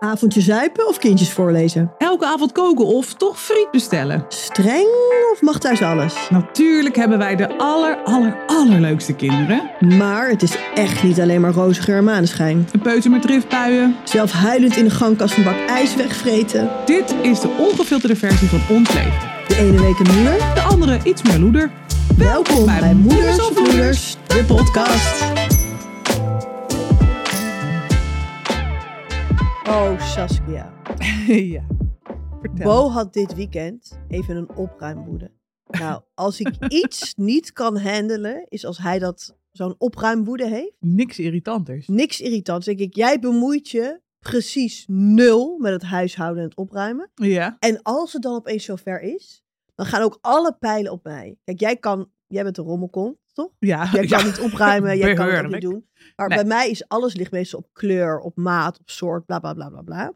Avondje zuipen of kindjes voorlezen? Elke avond koken of toch friet bestellen? Streng of mag thuis alles? Natuurlijk hebben wij de aller, aller, allerleukste kinderen. Maar het is echt niet alleen maar roze geur en maneschijn. Een peuter met driftbuien. Zelf huilend in de gangkast een bak ijs wegvreten. Dit is de ongefilterde versie van ons leven. De ene week een moeder. De andere iets meer loeder. Welkom bij, Moeders of Moeders, de podcast. Oh, Saskia. ja. Vertel. Bo had dit weekend even een opruimwoede. Nou, als ik iets niet kan handelen, is als hij dat zo'n opruimwoede heeft. Niks irritanters. Niks irritants. Denk ik, jij bemoeit je precies nul met het huishouden en het opruimen. Ja. En als het dan opeens zover is, dan gaan ook alle pijlen op mij. Kijk, jij kan, jij bent een rommelkont, toch? Ja. Jij kan ja. niet opruimen, jij kan het ook niet doen. Maar Nee. bij mij is alles ligt meestal op kleur, op maat, op soort, bla bla bla bla bla.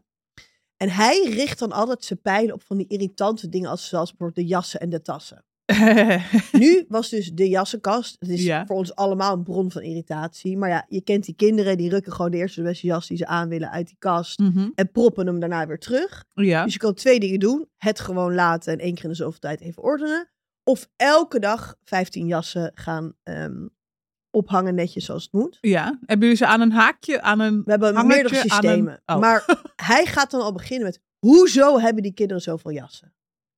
En hij richt dan altijd zijn pijlen op van die irritante dingen, als, zoals bijvoorbeeld de jassen en de tassen. Nu was dus de jassenkast. Het is Ja. voor ons allemaal een bron van irritatie. Maar ja, je kent die kinderen, die rukken gewoon de eerste de beste jas die ze aan willen uit die kast. Mhm. En proppen hem daarna weer terug. Ja. Dus je kan twee dingen doen. Het gewoon laten en één keer in de zoveel tijd even ordenen. Of elke dag 15 jassen gaan ehm, ophangen netjes zoals het moet. Ja. Hebben jullie ze aan een haakje, aan een We hebben hangertje, meerdere systemen. een- oh. Maar hij gaat dan al beginnen met... Hoezo hebben die kinderen zoveel jassen?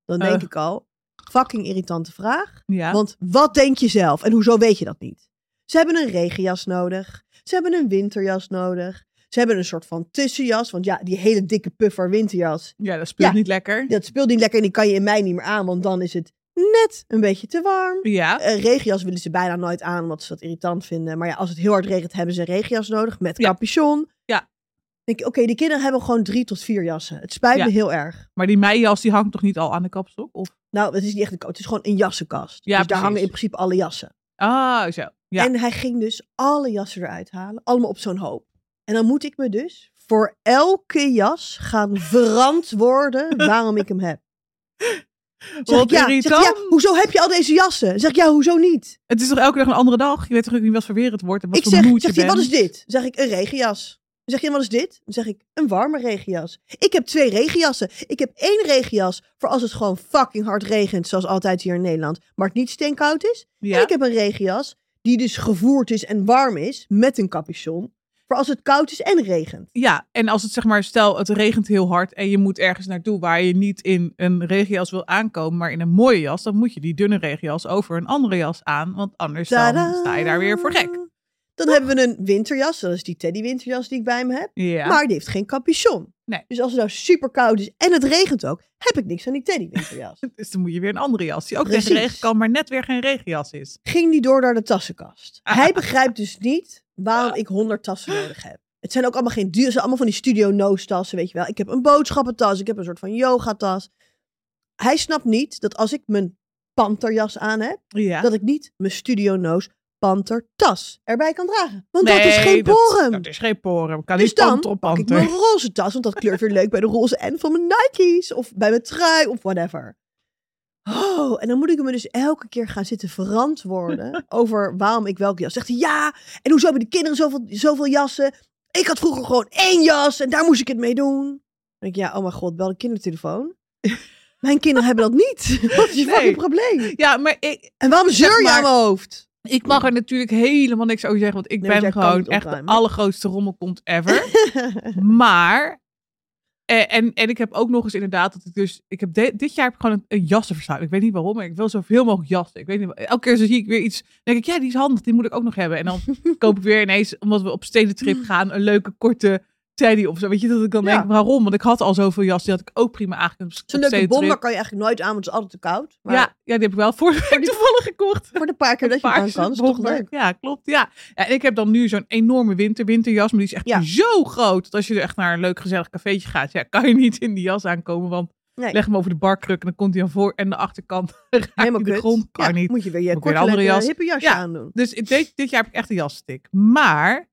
Dan denk Eh. ik al, fucking irritante vraag. Ja. Want wat denk je zelf? En hoezo weet je dat niet? Ze hebben een regenjas nodig. Ze hebben een winterjas nodig. Ze hebben een soort van tussenjas. Want ja, die hele dikke puffer winterjas. ja, dat speelt Ja. niet lekker. Dat speelt niet lekker en die kan je in mei niet meer aan. Want dan is het net een beetje te warm. Ja. Een regenjas willen ze bijna nooit aan, omdat ze dat irritant vinden. Maar ja, als het heel hard regent, hebben ze een regenjas nodig met Ja. capuchon. Ja. Denk ik, oké, die kinderen hebben gewoon drie tot vier jassen. Het spijt Ja. me heel erg. Maar die meijas die hangt toch niet al aan de kapstok? Of? Nou, het is niet echt een coat, het is gewoon een jassenkast. Ja, dus daar precies. hangen in principe alle jassen. Ah, zo. Ja. En hij ging dus alle jassen eruit halen, allemaal op zo'n hoop. En dan moet ik me dus voor elke jas gaan verantwoorden waarom ik hem heb. Zeg Wat ik, ja, zeg ik, irritant. ja, hoezo heb je al deze jassen? Zeg ik, ja, hoezo niet? Het is toch elke dag een andere dag? Je weet toch ook niet wat voor weer het wordt en wat ik voor zeg, moed zeg je, bent? wat is dit? Dan zeg ik, een regenjas. Dan zeg je, wat is dit? Dan zeg ik, een warme regenjas. Ik heb twee regenjassen. Ik heb één regenjas voor als het gewoon fucking hard regent, zoals altijd hier in Nederland, maar het niet steenkoud is. Ja. En ik heb een regenjas die dus gevoerd is en warm is, met een capuchon, voor als het koud is en regent. Ja, en als het zeg maar, stel het regent heel hard en je moet ergens naartoe waar je niet in een regenjas wil aankomen, maar in een mooie jas, dan moet je die dunne regenjas over een andere jas aan, want anders dan sta je daar weer voor gek. Dan hebben we een winterjas, dat is die teddy winterjas die ik bij me heb. Ja. Maar die heeft geen capuchon. Nee. Dus als het nou super koud is en het regent ook, heb ik niks aan die teddy winterjas. Dus dan moet je weer een andere jas, die ook Precies. tegen regen kan, maar net weer geen regenjas is. ging die door naar de tassenkast. Hij begrijpt dus niet waarom ik 100 tassen nodig heb. Het zijn ook allemaal geen duur, het zijn allemaal van die Studio Nose tassen, weet je wel. Ik heb een boodschappentas, ik heb een soort van yogatas. Hij snapt niet dat als ik mijn panterjas aan heb, Ja. dat ik niet mijn Studio Nose pantertas erbij kan dragen. Want dat is geen dat- porum. Dat, is geen porum. Kan dus niet dan panter op pak ik panter. mijn roze tas, want dat kleurt weer leuk bij de roze en van mijn Nike's. Of bij mijn trui, of whatever. Oh, en dan moet ik me dus elke keer gaan zitten verantwoorden over waarom ik welke jas. Zegt hij, ja, en hoezo hebben de kinderen zoveel, zoveel jassen? Ik had vroeger gewoon één jas en daar moest ik het mee doen. Dan denk ik, ja, oh mijn god, bel de kindertelefoon. Mijn kinderen hebben dat niet. Wat is je Nee. fucking probleem? Ja, maar ik, En waarom zeur je aan mijn hoofd? ik mag er natuurlijk helemaal niks over zeggen, want ik Nee, ben gewoon echt de allergrootste rommelkont ever. Maar, eh, en, en ik heb ook nog eens inderdaad dat ik dus, ik heb de- dit jaar heb ik gewoon een, een jassenverslaving. Ik weet niet waarom, maar ik wil zoveel mogelijk jassen. Ik weet niet, elke keer zie ik weer iets, dan denk ik, ja, die is handig, die moet ik ook nog hebben. En dan koop ik weer ineens, omdat we op stedentrip gaan, een leuke korte teddy of zo. Weet je, dat ik dan. Ja. denk, waarom? Want ik had al zoveel jassen, die had ik ook prima aangekund op Zo'n leuke bomber kan je eigenlijk nooit aan, want het is altijd te koud. Maar Ja, ja, die heb ik wel vorige week toevallig gekocht. voor de paar keer dat je aan kan, is toch leuk. Ja, klopt. Ja. ja. En ik heb dan nu zo'n enorme winter, winterjas, maar die is echt Ja. zo groot. Dat als je er echt naar een leuk gezellig cafeetje gaat, ja, kan je niet in die jas aankomen. Want Nee. leg hem over de barkruk en dan komt hij aan voor en de achterkant Helemaal de grond. Kan niet. Moet je weer je korte andere jas. hippe jasje Ja. aandoen. Dus dit, dit jaar heb ik echt een jasstick. Maar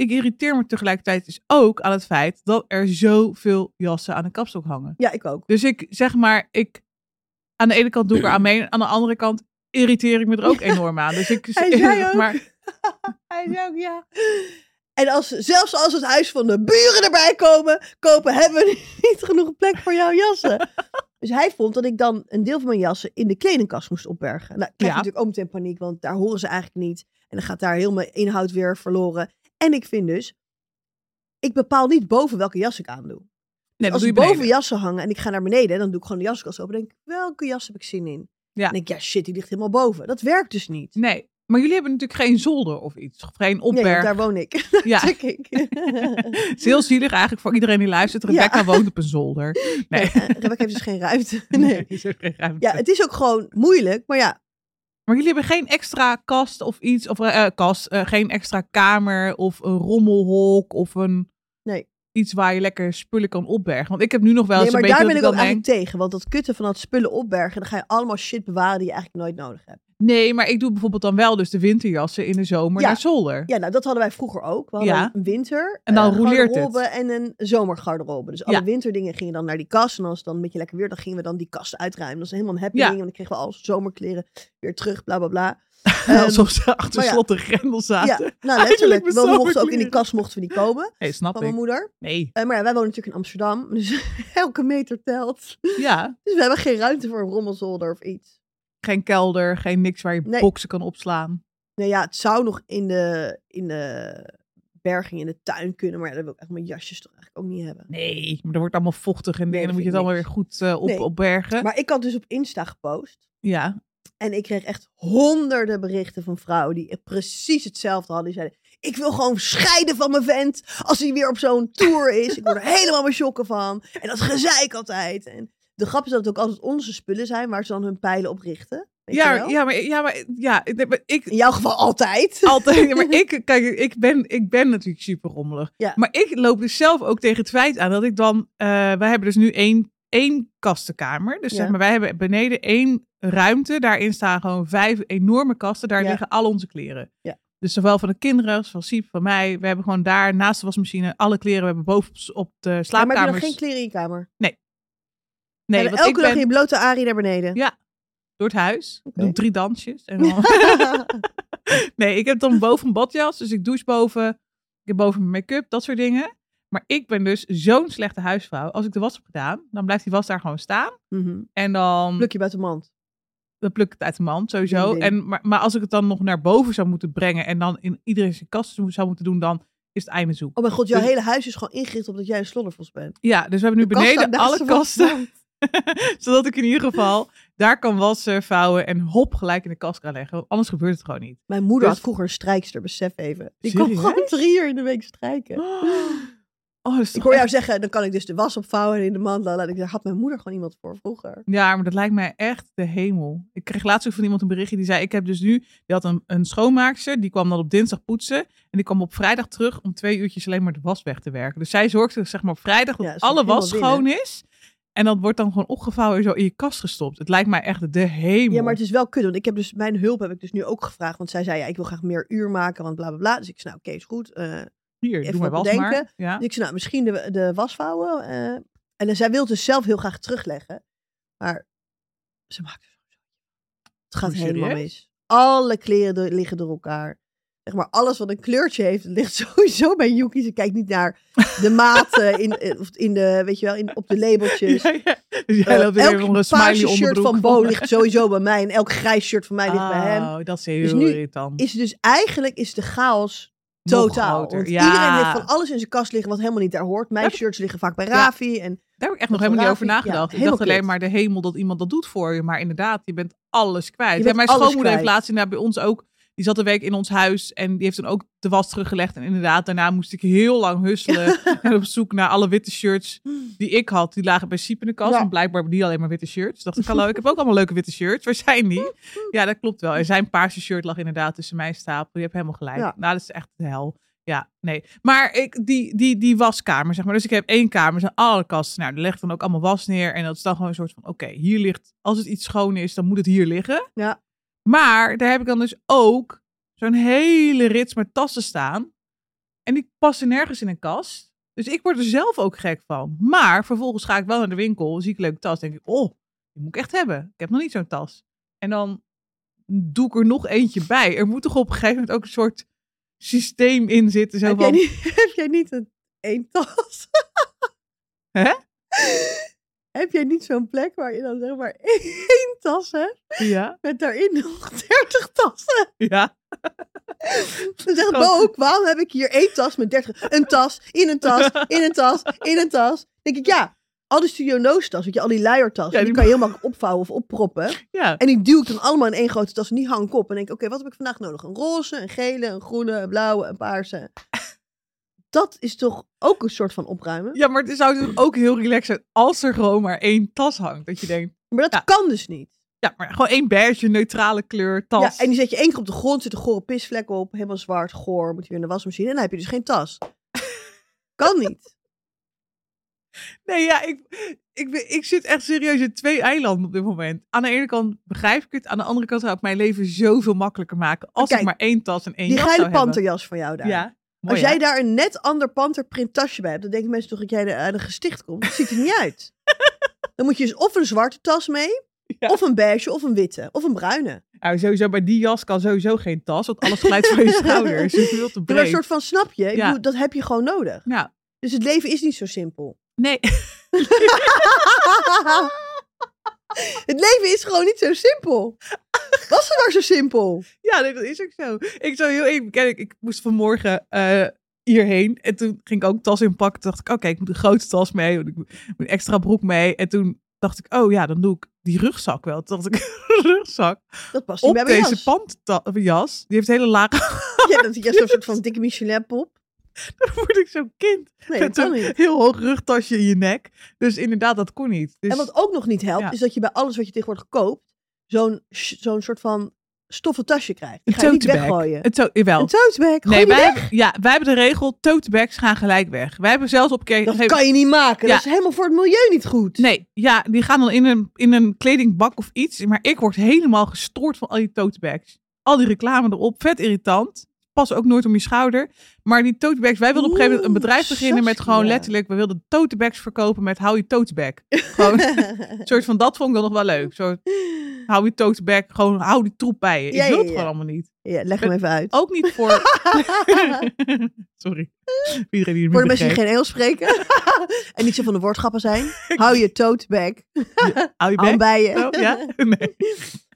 ik irriteer me tegelijkertijd dus ook aan het feit dat er zoveel jassen aan de kapstok hangen. Ja, ik ook. Dus ik zeg maar, ik aan de ene kant doe ik er aan mee, aan de andere kant irriteer ik me er ook enorm aan. Dus ik Hij zei ook. maar hij zei ook ja. En als, zelfs als het huis van de buren erbij komen, kopen, hebben we niet genoeg plek voor jouw jassen. dus hij vond dat ik dan een deel van mijn jassen in de kledingkast moest opbergen. Nou, ik krijg Ja. natuurlijk ook meteen paniek, want daar horen ze eigenlijk niet. En dan gaat daar heel mijn inhoud weer verloren. En ik vind dus, ik bepaal niet boven welke jas ik aandoe. Nee, dat als doe ik je boven jassen hangen en ik ga naar beneden, dan doe ik gewoon de jaskast open. Denk ik, welke jas heb ik zin in? Ja. Dan denk ik, ja shit, die ligt helemaal boven. Dat werkt dus niet. Nee, maar jullie hebben natuurlijk geen zolder of iets. Of geen Nee, opberg. daar woon ik. ja, ik. het is heel zielig eigenlijk voor iedereen die luistert. Rebecca woont op een zolder. Nee, Eh, Rebecca heeft dus geen ruimte. nee. Nee. geen ruimte. Ja, het is ook gewoon moeilijk. Maar ja, Maar jullie hebben geen extra kast of iets, of eh, kast, eh, geen extra kamer of een rommelhok of een. Iets waar je lekker spullen kan opbergen. Want ik heb nu nog wel nee, eens maar een daar ben ik ook eigenlijk denk, tegen. Want dat kutten van dat spullen opbergen, dan ga je allemaal shit bewaren die je eigenlijk nooit nodig hebt. nee, maar ik doe bijvoorbeeld dan wel dus de winterjassen in de zomer Ja. naar zolder. Ja, nou dat hadden wij vroeger ook. We hadden Ja. een winter En dan roleert het. en een zomergarderobe. Dus alle Ja. winterdingen gingen dan naar die kast. En als het dan een beetje lekker weer, dan gingen we dan die kast uitruimen. Dat is helemaal een happening. Ja. En dan kregen we al zomerkleren weer terug, bla bla bla. Alsof ze achter ja. slot en grendel zaten. Ja, nou letterlijk. We mochten ook in die kast mochten we niet komen. Snap Van mijn moeder. Nee, Eh, maar ja, wij wonen natuurlijk in Amsterdam. Dus elke meter telt. ja. Dus we hebben geen ruimte voor een rommelzolder of iets. Geen kelder, geen niks waar je Nee. boksen kan opslaan. Nou ja, het zou nog in de, in de berging in de tuin kunnen. Maar ja, dat wil ik echt mijn jasjes toch eigenlijk ook niet hebben. Nee, maar er wordt allemaal vochtig en Nee, dan dat moet je het allemaal weer goed eh, op, Nee. opbergen. Maar ik had dus op Insta gepost. Ja, En ik kreeg echt honderden berichten van vrouwen die precies hetzelfde hadden. Die zeiden, ik wil gewoon scheiden van mijn vent als hij weer op zo'n tour is. Ik word er helemaal mijn chokken van. En dat gezeik altijd. En de grap is dat het ook altijd onze spullen zijn waar ze dan hun pijlen op richten. Ja, ja, maar, ja, maar, ja, maar ik, In jouw geval altijd. Altijd. Ja, maar ik, kijk, ik ben, ik ben natuurlijk super rommelig. Ja. Maar ik loop dus zelf ook tegen het feit aan dat ik dan. eh, wij hebben dus nu één, één kastenkamer. Dus Ja. zeg maar, wij hebben beneden één ruimte. Daarin staan gewoon vijf enorme kasten. Daar Ja. liggen al onze kleren. Ja. Dus zowel van de kinderen als van Siep, van mij. We hebben gewoon daar naast de wasmachine alle kleren. We hebben boven op, de Ja, maar heb je nog geen kleren in je kamer? Nee, en want elke ik dag ben je blote arie naar beneden. Ja. door het huis. Doe drie dansjes. En dan... Nee, ik heb dan boven een badjas. Dus ik douche boven. Ik heb boven mijn make-up, dat soort dingen. Maar ik ben dus zo'n slechte huisvrouw. Als ik de was heb gedaan, dan blijft die was daar gewoon staan. Mhm. En dan, Pluk je buiten de mand. dan pluk ik het uit de mand, sowieso. En, maar, maar als ik het dan nog naar boven zou moeten brengen... en dan in iedereen zijn kast zou moeten doen... dan is het einde zoek. Oh mijn god, jouw Dus- hele huis is gewoon ingericht op dat jij een sloddervos bent. Ja, dus we hebben nu De beneden alle kasten... zodat ik in ieder geval daar kan wassen, vouwen... en hop gelijk in de kast kan leggen. Anders gebeurt het gewoon niet. Mijn moeder Dus- had vroeger een strijkster, besef even. Die kwam Serieus? gewoon drie uur in de week strijken. Oh, dat is Ik hoor jou zeggen, dan kan ik dus de was opvouwen en in de mand laten. Ik dacht, had mijn moeder gewoon iemand voor vroeger. Ja, maar dat lijkt mij echt de hemel. Ik kreeg laatst ook van iemand een berichtje die zei: Ik heb dus nu, die had een, een schoonmaakster, die kwam dan op dinsdag poetsen. En die kwam op vrijdag terug om twee uurtjes alleen maar de was weg te werken. Dus zij zorgde zeg maar op vrijdag dat Ja, alle was schoon is. En dat wordt dan gewoon opgevouwen en zo in je kast gestopt. Het lijkt mij echt de hemel. Ja, maar het is wel kut. Want ik heb dus, mijn hulp heb ik dus nu ook gevraagd. Want zij zei, ja, ik wil graag meer uur maken, want bla bla bla. Dus ik zei, nou, oké, is goed. Eh, Hier, even doe maar wat was maar. Ja. dus ik zei, nou, misschien de, de was vouwen. eh. en dan, zij wil dus zelf heel graag terugleggen. Maar ze maakt. Het gaat helemaal serieus? mis. Alle kleren door- liggen door elkaar. Zeg maar, alles wat een kleurtje heeft, ligt sowieso bij Yuki. Ze kijkt niet naar de maten in, in, of in de, weet je wel, in, op de labeltjes. Ja, ja. Dus jij Eh, loopt weer elk een smiley paarse shirt van Bo ligt sowieso bij mij. En elk grijs shirt van mij ligt bij hem. Oh, dat is heel Dus irritant. Is dus eigenlijk is de chaos totaal. groter. Want Ja. iedereen heeft van alles in zijn kast liggen wat helemaal niet daar hoort. Mijn shirts liggen vaak bij Ja. Rafi. En Daar heb ik echt nog helemaal niet over ja, nagedacht. ik dacht alleen maar de hemel dat iemand dat doet voor je. Maar inderdaad, je bent alles kwijt. Je Ja, bent mijn schoonmoeder heeft laatst inderdaad bij ons ook... Die zat een week in ons huis en die heeft dan ook de was teruggelegd. En inderdaad, daarna moest ik heel lang husselen. en op zoek naar alle witte shirts die ik had. Die lagen bij Siep in de kast. Ja. Want blijkbaar hebben die alleen maar witte shirts. dacht ik, hallo, ik heb ook allemaal leuke witte shirts. Waar zijn die? Ja, dat klopt wel. En zijn paarse shirt lag inderdaad tussen mijn stapel. Je hebt helemaal gelijk. Ja. Nou, dat is echt de hel. Ja, nee. Maar ik, die, die, die waskamer, zeg maar. Dus ik heb één kamer, er zijn alle kasten. Nou, er ligt dan ook allemaal was neer. En dat is dan gewoon een soort van, oké, hier ligt, als het iets schoon is, dan moet het hier liggen. Ja. Maar daar heb ik dan dus ook zo'n hele rits met tassen staan. En die passen nergens in een kast. Dus ik word er zelf ook gek van. Maar vervolgens ga ik wel naar de winkel, zie ik een leuke tas, denk ik, oh, die moet ik echt hebben. Ik heb nog niet zo'n tas. En dan doe ik er nog eentje bij. Er moet toch op een gegeven moment ook een soort systeem in zitten. Zo Heb jij, van, niet, heb jij niet een één tas? Hè? Heb jij niet zo'n plek waar je dan zeg maar één tas hebt? ja, Met daarin nog 30 tassen. ja. Dan zegt Bo ook, waarom heb ik hier één tas met 30? Een tas, in een tas, in een tas, in een tas. Dan denk ik, ja, al die Studio No's tas, weet je, al die Ja, die, die- kan je heel makkelijk opvouwen of opproppen. ja. En die duw ik dan allemaal in één grote tas en die hang ik op. En denk ik, oké, wat heb ik vandaag nodig? Een roze, een gele, een groene, een blauwe, een paarse. Dat is toch ook een soort van opruimen? Ja, maar het zou dus ook heel relaxed zijn als er gewoon maar één tas hangt. Dat je denkt, Maar dat Ja. kan dus niet. ja, maar gewoon één beige, neutrale kleur, tas. Ja, en die zet je één keer op de grond, zit een gore pisvlek op, helemaal zwart, goor, moet je weer in de wasmachine. En dan heb je dus geen tas. kan niet. Nee, ja, ik, ik, ben- ik zit echt serieus in twee eilanden op dit moment. Aan de ene kant begrijp ik het. Aan de andere kant zou ik mijn leven zoveel makkelijker maken. Als Kijk, ik maar één tas en één Die jas geile zou hebben. panterjas van jou daar. Ja, mooi, Als jij daar een net ander panterprint tasje bij hebt, dan denken mensen toch dat jij uit een gesticht komt. Dat ziet er niet uit. Dan moet je dus of een zwarte tas mee, Ja. of een beige, of een witte, of een bruine. Nou, sowieso bij die jas kan sowieso geen tas. Want alles glijdt van je schouders. Is veel te Maar een breed. soort van, snap je? Ja. bedoel, dat heb je gewoon nodig. Ja, Dus het leven is niet zo simpel. nee. het leven is gewoon niet zo simpel. Was het maar zo simpel? Ja, nee, dat is ook zo. Ik zou heel even bekennen, ik, ik moest vanmorgen eh, hierheen. En toen ging ik ook een tas inpakken. Toen dacht ik, oké, ik moet een grote tas mee. Want ik moet een extra broek mee. En toen dacht ik, oh ja, dan doe ik die rugzak wel. Toen dacht ik, rugzak Dat past niet op bij mijn deze jas. pandjas. Die heeft hele lage... Ja, dat is een soort van dikke Michelin pop. dan word ik zo'n kind. Nee, Met dat kan een niet. heel hoog rugtasje in je nek. Dus inderdaad, dat kon niet. Dus, En wat ook nog niet helpt, Ja. is dat je bij alles wat je tegenwoordig koopt, zo'n zo'n soort van stoffen tasje krijgt. Die ga je niet weggooien. Een to- jawel. Een tote bag, gooi Nee, wij weg. ja, wij hebben de regel, tote bags gaan gelijk weg. Wij hebben zelfs op. Dat kan je niet maken. Ja. Dat is helemaal voor het milieu niet goed. Nee, ja, die gaan dan in een, in een kledingbak of iets. Maar ik word helemaal gestoord van al die tote bags. Al die reclame erop, vet irritant. Pas ook nooit om je schouder. Maar die tote bags, wij wilden op een gegeven moment een bedrijf beginnen met gewoon letterlijk, we wilden tote bags verkopen met hou je tote bag. Gewoon, een soort van, dat vond ik dan nog wel leuk. Zo, hou je tote bag, gewoon hou die troep bij je. Ja, ik wil het ja. gewoon allemaal niet. ja, leg hem even uit. Ook niet voor... Sorry. Voor Iedereen die het voor de mensen die geen Engels spreken en niet zo van de woordgrappen zijn, hou je tote bag Hou je bek. bij je. Zo, ja? Nee.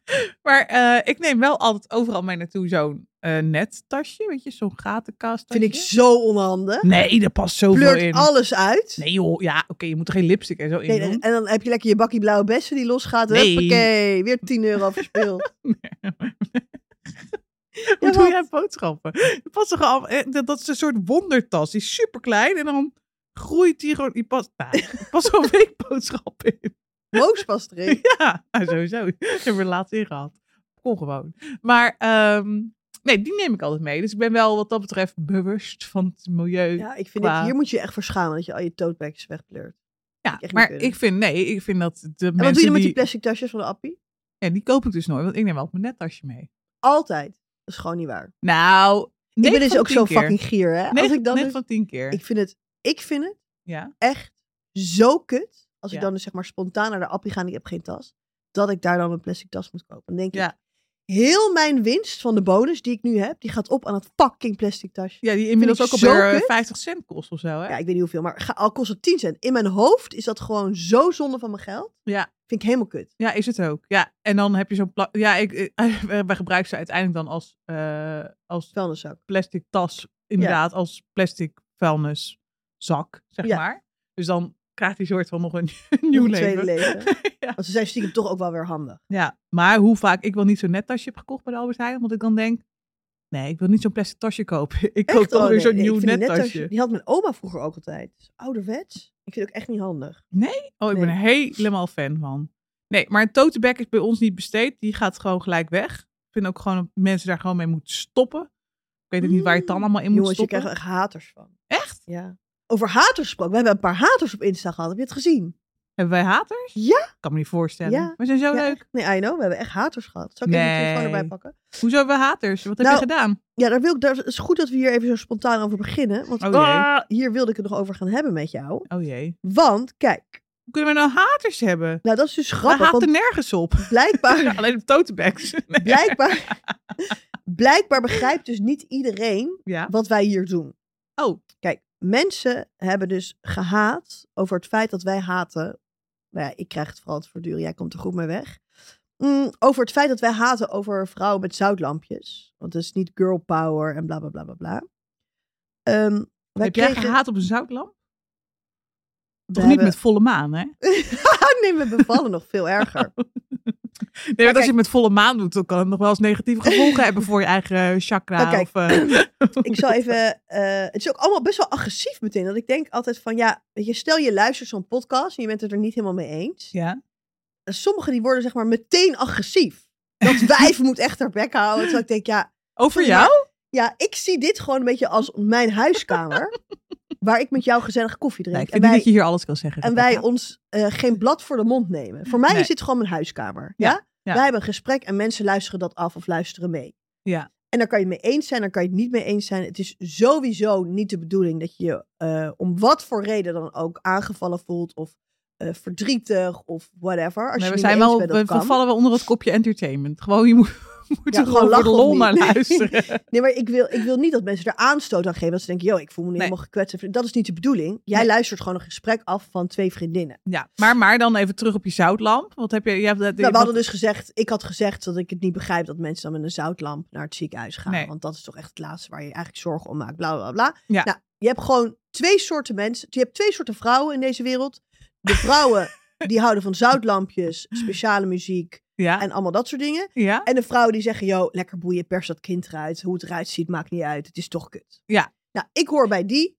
Maar eh, ik neem wel altijd overal mee naartoe zo'n eh nettasje, weet je, zo'n gatenkast. Vind ik zo onhandig. Nee, daar past zoveel Pleurt in. alles uit. Nee joh, ja, oké, je moet er geen lipstick en zo in Nee, doen. en dan heb je lekker je bakkie blauwe bessen die losgaat. Nee. Huppakee, weer 10 euro verspild. Hoe Ja, doe jij boodschappen? Het past toch al, eh, dat dat is een soort wondertas. Die is super klein en dan groeit die gewoon. Die past, nou, er past zo'n weekboodschap in. Moos past erin. Ja, nou, sowieso. Ik heb er laatst in gehad. Kon gewoon. Maar ehm, nee, die neem ik altijd mee. Dus ik ben wel wat dat betreft bewust van het milieu. Ja, Ja, ik vind Qua- het, hier moet je je echt voor schamen dat je al je tote bags wegpleurt. niet maar ik vind, nee, ik vind dat de En wat mensen doe je met die... plastic tasjes van de appie? Ja, die koop ik dus nooit, want ik neem wel mijn nettasje mee. Altijd. Dat is gewoon niet waar. Nou, Ik ben dus ook zo keer. fucking gier, hè? Als ik dan negen dus- van tien keer. ik vind het, ik vind het ja. echt zo kut. Als ik dan dus zeg maar spontaan naar de appie ga en ik heb geen tas. Dat ik daar dan een plastic tas moet kopen. Dan denk ik, heel mijn winst van de bonus die ik nu heb, die gaat op aan het fucking plastic tasje. ja, die inmiddels ik ook op zo weer kut. 50 cent kost of zo, hè? Ja, ik weet niet hoeveel, maar al kost het 10 cent. In mijn hoofd is dat gewoon zo zonde van mijn geld. Ja. Vind ik helemaal kut. Ja, is het ook. Ja, en dan heb je zo'n... pla- Ja, ik, eh, wij gebruiken ze uiteindelijk dan als, eh, als Vuilniszak. plastic tas. Inderdaad, als plastic vuilniszak, zeg Ja. maar. Dus dan krijgt hij soort van nog een nieuw Nog een tweede leven. leven. ja. Want ze zijn stiekem toch ook wel weer handig. ja, maar hoe vaak ik wel niet zo'n net tasje heb gekocht bij de Albert Heijn. Want ik dan denk, nee, ik wil niet zo'n plastic tasje kopen. Ik koop toch Oh, weer nee, zo'n nee, nieuw net tasje. nettasje- Die had mijn oma vroeger ook altijd. Dus ouderwets. Ik vind het ook echt niet handig. Oh, ik ben er helemaal fan van. Nee, maar een tote bag is bij ons niet besteed. Die gaat gewoon gelijk weg. Ik vind ook gewoon dat mensen daar gewoon mee moeten stoppen. Ik weet ook niet waar je het dan allemaal in moet Jongens, je stoppen. krijgt er echt haters van. Echt? Ja. Over haters gesproken. We hebben een paar haters op Insta gehad. Heb je het gezien? Hebben wij haters? Ja. Kan me niet voorstellen. Ja. We zijn zo Ja, leuk. echt. Nee, I know. We hebben echt haters gehad. Zal ik even de Nee. telefoon erbij pakken? Hoezo hebben we haters? Wat heb Nou, je gedaan? Ja, daar wil ik, daar, het is goed dat we hier even zo spontaan over beginnen. Want Oh ah, hier wilde ik het nog over gaan hebben met jou. Oh jee. Want, kijk. Hoe kunnen we nou haters hebben? Nou, dat is dus We grappig. haten Want nergens op. blijkbags, Alleen op tote bags. Nee. blijkbaar, Blijkbaar begrijpt dus niet iedereen wat wij hier doen. Oh, Kijk, mensen hebben dus gehaat over het feit dat wij haten. Nou ja, ik krijg het vooral te verduren, jij komt er goed mee weg. Mm, over het feit dat wij haten over vrouwen met zoutlampjes. Want het is niet girl power en bla bla bla bla bla. Ehm, wij heb jij gehaat op een zoutlamp? Toch niet hebben- met volle maan, hè? nee, we bevallen nog veel erger. Nee, want als je het met volle maan doet, dan kan het nog wel eens negatieve gevolgen hebben voor je eigen chakra. Nou, of, eh, ik zal even. eh, het is ook allemaal best wel agressief meteen. Dat ik denk altijd van ja, je, stel je luistert zo'n podcast en je bent het er niet helemaal mee eens. ja. Sommigen die worden zeg maar meteen agressief. Dat wijf moet echt haar bek houden. Terwijl ik denk, ja, Over jou? ja, ik zie dit gewoon een beetje als mijn huiskamer. Waar ik met jou gezellig koffie drink. Nee, ik en vind niet wij, dat je hier alles kan zeggen. en wij ons eh, geen blad voor de mond nemen. Voor mij Nee. is dit gewoon mijn huiskamer. Ja? Wij hebben een gesprek en mensen luisteren dat af of luisteren mee. Ja. En daar kan je het mee eens zijn, daar kan je het niet mee eens zijn. Het is sowieso niet de bedoeling dat je je eh, om wat voor reden dan ook aangevallen voelt of eh, verdrietig of whatever. Als Nee, je we zijn wel, we vallen wel onder het kopje entertainment. Gewoon, je moet, moet Ja, gewoon de lachen of lol naar luisteren. Nee, maar ik wil, ik wil niet dat mensen er aanstoot aan geven. Dat ze denken, yo, ik voel me niet Nee. helemaal gekwetst. Dat is niet de bedoeling. Jij Nee. luistert gewoon een gesprek af van twee vriendinnen. Ja, maar, maar dan even terug op je zoutlamp. Wat heb je? je hebt, je Nou, we hadden dus gezegd, ik had gezegd dat ik het niet begrijp dat mensen dan met een zoutlamp naar het ziekenhuis gaan. Nee. Want dat is toch echt het laatste waar je eigenlijk zorgen om maakt. Bla bla bla. Ja. Nou, je hebt gewoon twee soorten mensen. Je hebt twee soorten vrouwen in deze wereld. De vrouwen die houden van zoutlampjes, speciale muziek ja, en allemaal dat soort dingen. ja, En de vrouwen die zeggen, yo, lekker boeien, pers dat kind eruit. Hoe het eruit ziet, maakt niet uit. Het is toch kut. Ja. Nou, ik hoor bij die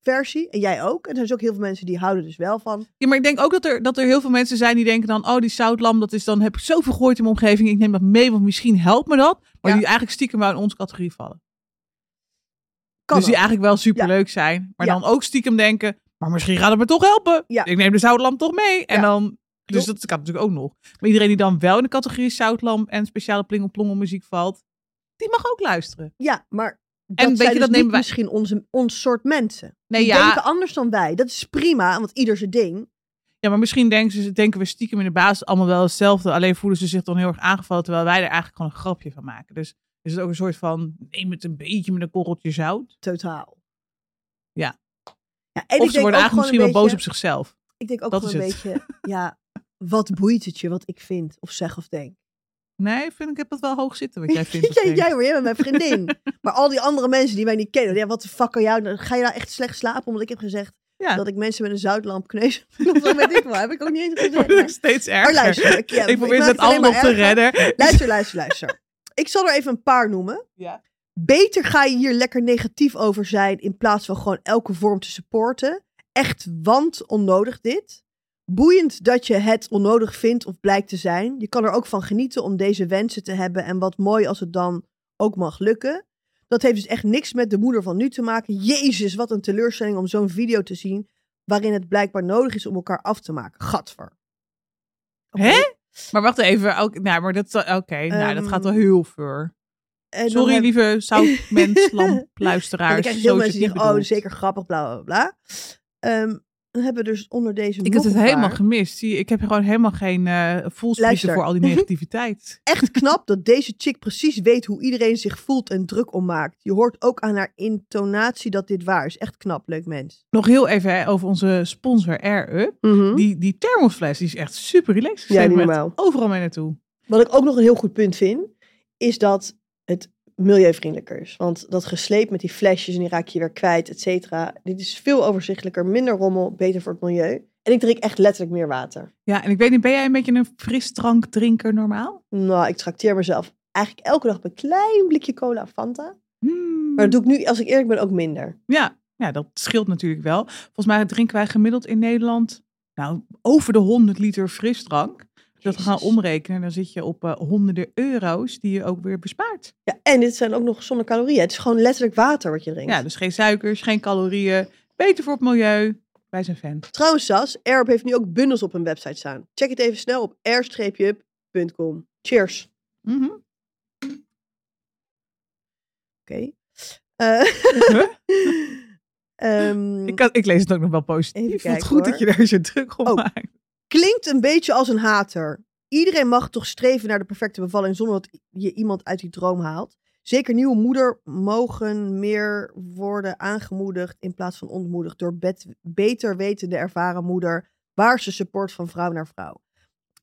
versie. En jij ook. En er zijn dus ook heel veel mensen die houden dus wel van. ja, maar ik denk ook dat er, dat er heel veel mensen zijn die denken dan... Oh, die zoutlamp, dat is dan heb ik zoveel gehoord in mijn omgeving. Ik neem dat mee, want misschien helpt me dat. Maar Ja. die eigenlijk stiekem wel in onze categorie vallen. Kan dus die ook. eigenlijk wel superleuk zijn. Maar Ja. dan ook stiekem denken... Maar misschien gaat het me toch helpen. Ja. Ik neem de zoutlamp toch mee. En Ja. dan... Dus dat kan natuurlijk ook nog. Maar iedereen die dan wel in de categorie zoutlamp en speciale plingelplongel muziek valt... Die mag ook luisteren. Ja, maar dat weet je, dus dat nemen wij- misschien onze, ons soort mensen. Nee, die ja. denken anders dan wij. Dat is prima, want ieder zijn ding. Ja, maar misschien denken, ze, denken we stiekem in de basis allemaal wel hetzelfde. Alleen voelen ze zich dan heel erg aangevallen, terwijl wij er eigenlijk gewoon een grapje van maken. Dus is het ook een soort van, neem het een beetje met een korreltje zout. Totaal. Ja. ja en of ik ze denk worden eigenlijk misschien wel boos op zichzelf. Ik denk ook Dat gewoon een beetje, ja, wat boeit het je wat ik vind of zeg of denk? Nee, vind, ik heb dat wel hoog zitten wat jij vindt. jij, jij hoor, jij bent mijn vriendin. maar al die andere mensen die mij niet kennen, ja, wat de fuck kan jou, ga je nou echt slecht slapen omdat ik heb gezegd Ja. dat ik mensen met een zoutlamp kneus? zo weet ik wel, heb ik ook niet eens gezegd. steeds maar erger. luister, ik, ja, ik probeer het allemaal op te redden. Luister, luister, luister. Ik zal er even een paar noemen. Ja. Beter ga je hier lekker negatief over zijn in plaats van gewoon elke vorm te supporten. Echt, want onnodig dit. Boeiend dat je het onnodig vindt of blijkt te zijn. Je kan er ook van genieten om deze wensen te hebben en wat mooi als het dan ook mag lukken. Dat heeft dus echt niks met de moeder van nu te maken. Jezus, wat een teleurstelling om zo'n video te zien waarin het blijkbaar nodig is om elkaar af te maken. Gadver. Hè? Maar wacht even. Oké, nou, maar dat, oké, nou, dat Ehm, gaat wel heel ver. Sorry, heb- lieve zoutmens, lamp, luisteraars. krijg zo veel is mensen die zeggen, oh, zeker grappig, bla bla bla. Ehm, dan hebben we dus onder deze Ik heb het helemaal gemist. Zie, ik heb gewoon helemaal geen Luister. voor al die negativiteit. Echt knap dat deze chick precies weet hoe iedereen zich voelt en druk om maakt. Je hoort ook aan haar intonatie dat dit waar is. Echt knap, leuk mens. Nog heel even hè, over onze sponsor Air Up. Die, die thermosfles die is echt super relaxed. Ja, normaal. Overal mee naartoe. Wat ik ook nog een heel goed punt vind, is dat het milieuvriendelijker is. Want dat gesleep met die flesjes en die raak je weer kwijt, et cetera. Dit is veel overzichtelijker, minder rommel, beter voor het milieu. En ik drink echt letterlijk meer water. Ja, en ik weet niet, ben jij een beetje een frisdrankdrinker normaal? Nou, ik trakteer mezelf eigenlijk elke dag op een klein blikje cola Fanta. Hmm. Maar dat doe ik nu, als ik eerlijk ben, ook minder. Ja, ja, dat scheelt natuurlijk wel. Volgens mij drinken wij gemiddeld in Nederland nou, over de 100 liter frisdrank. Dat gaan omrekenen, dan zit je op eh, honderden euro's die je ook weer bespaart. Ja, en dit zijn ook nog zonder calorieën. Het is gewoon letterlijk water wat je drinkt. Ja, dus geen suikers, geen calorieën. Beter voor het milieu. Wij zijn fan. Trouwens, Sas, Airp heeft nu ook bundels op hun website staan. Check het even snel op air-up.com. Cheers. Mhm. Oké. Eh, ehm, Ik, kan, ik lees het ook nog wel positief. Ik kijken, het goed hoor. dat je daar zo druk op Oh. maakt. Klinkt een beetje als een hater. Iedereen mag toch streven naar de perfecte bevalling zonder dat je iemand uit die droom haalt. Zeker nieuwe moeder mogen meer worden aangemoedigd in plaats van ontmoedigd door bet- beter wetende ervaren moeder waar ze support van vrouw naar vrouw.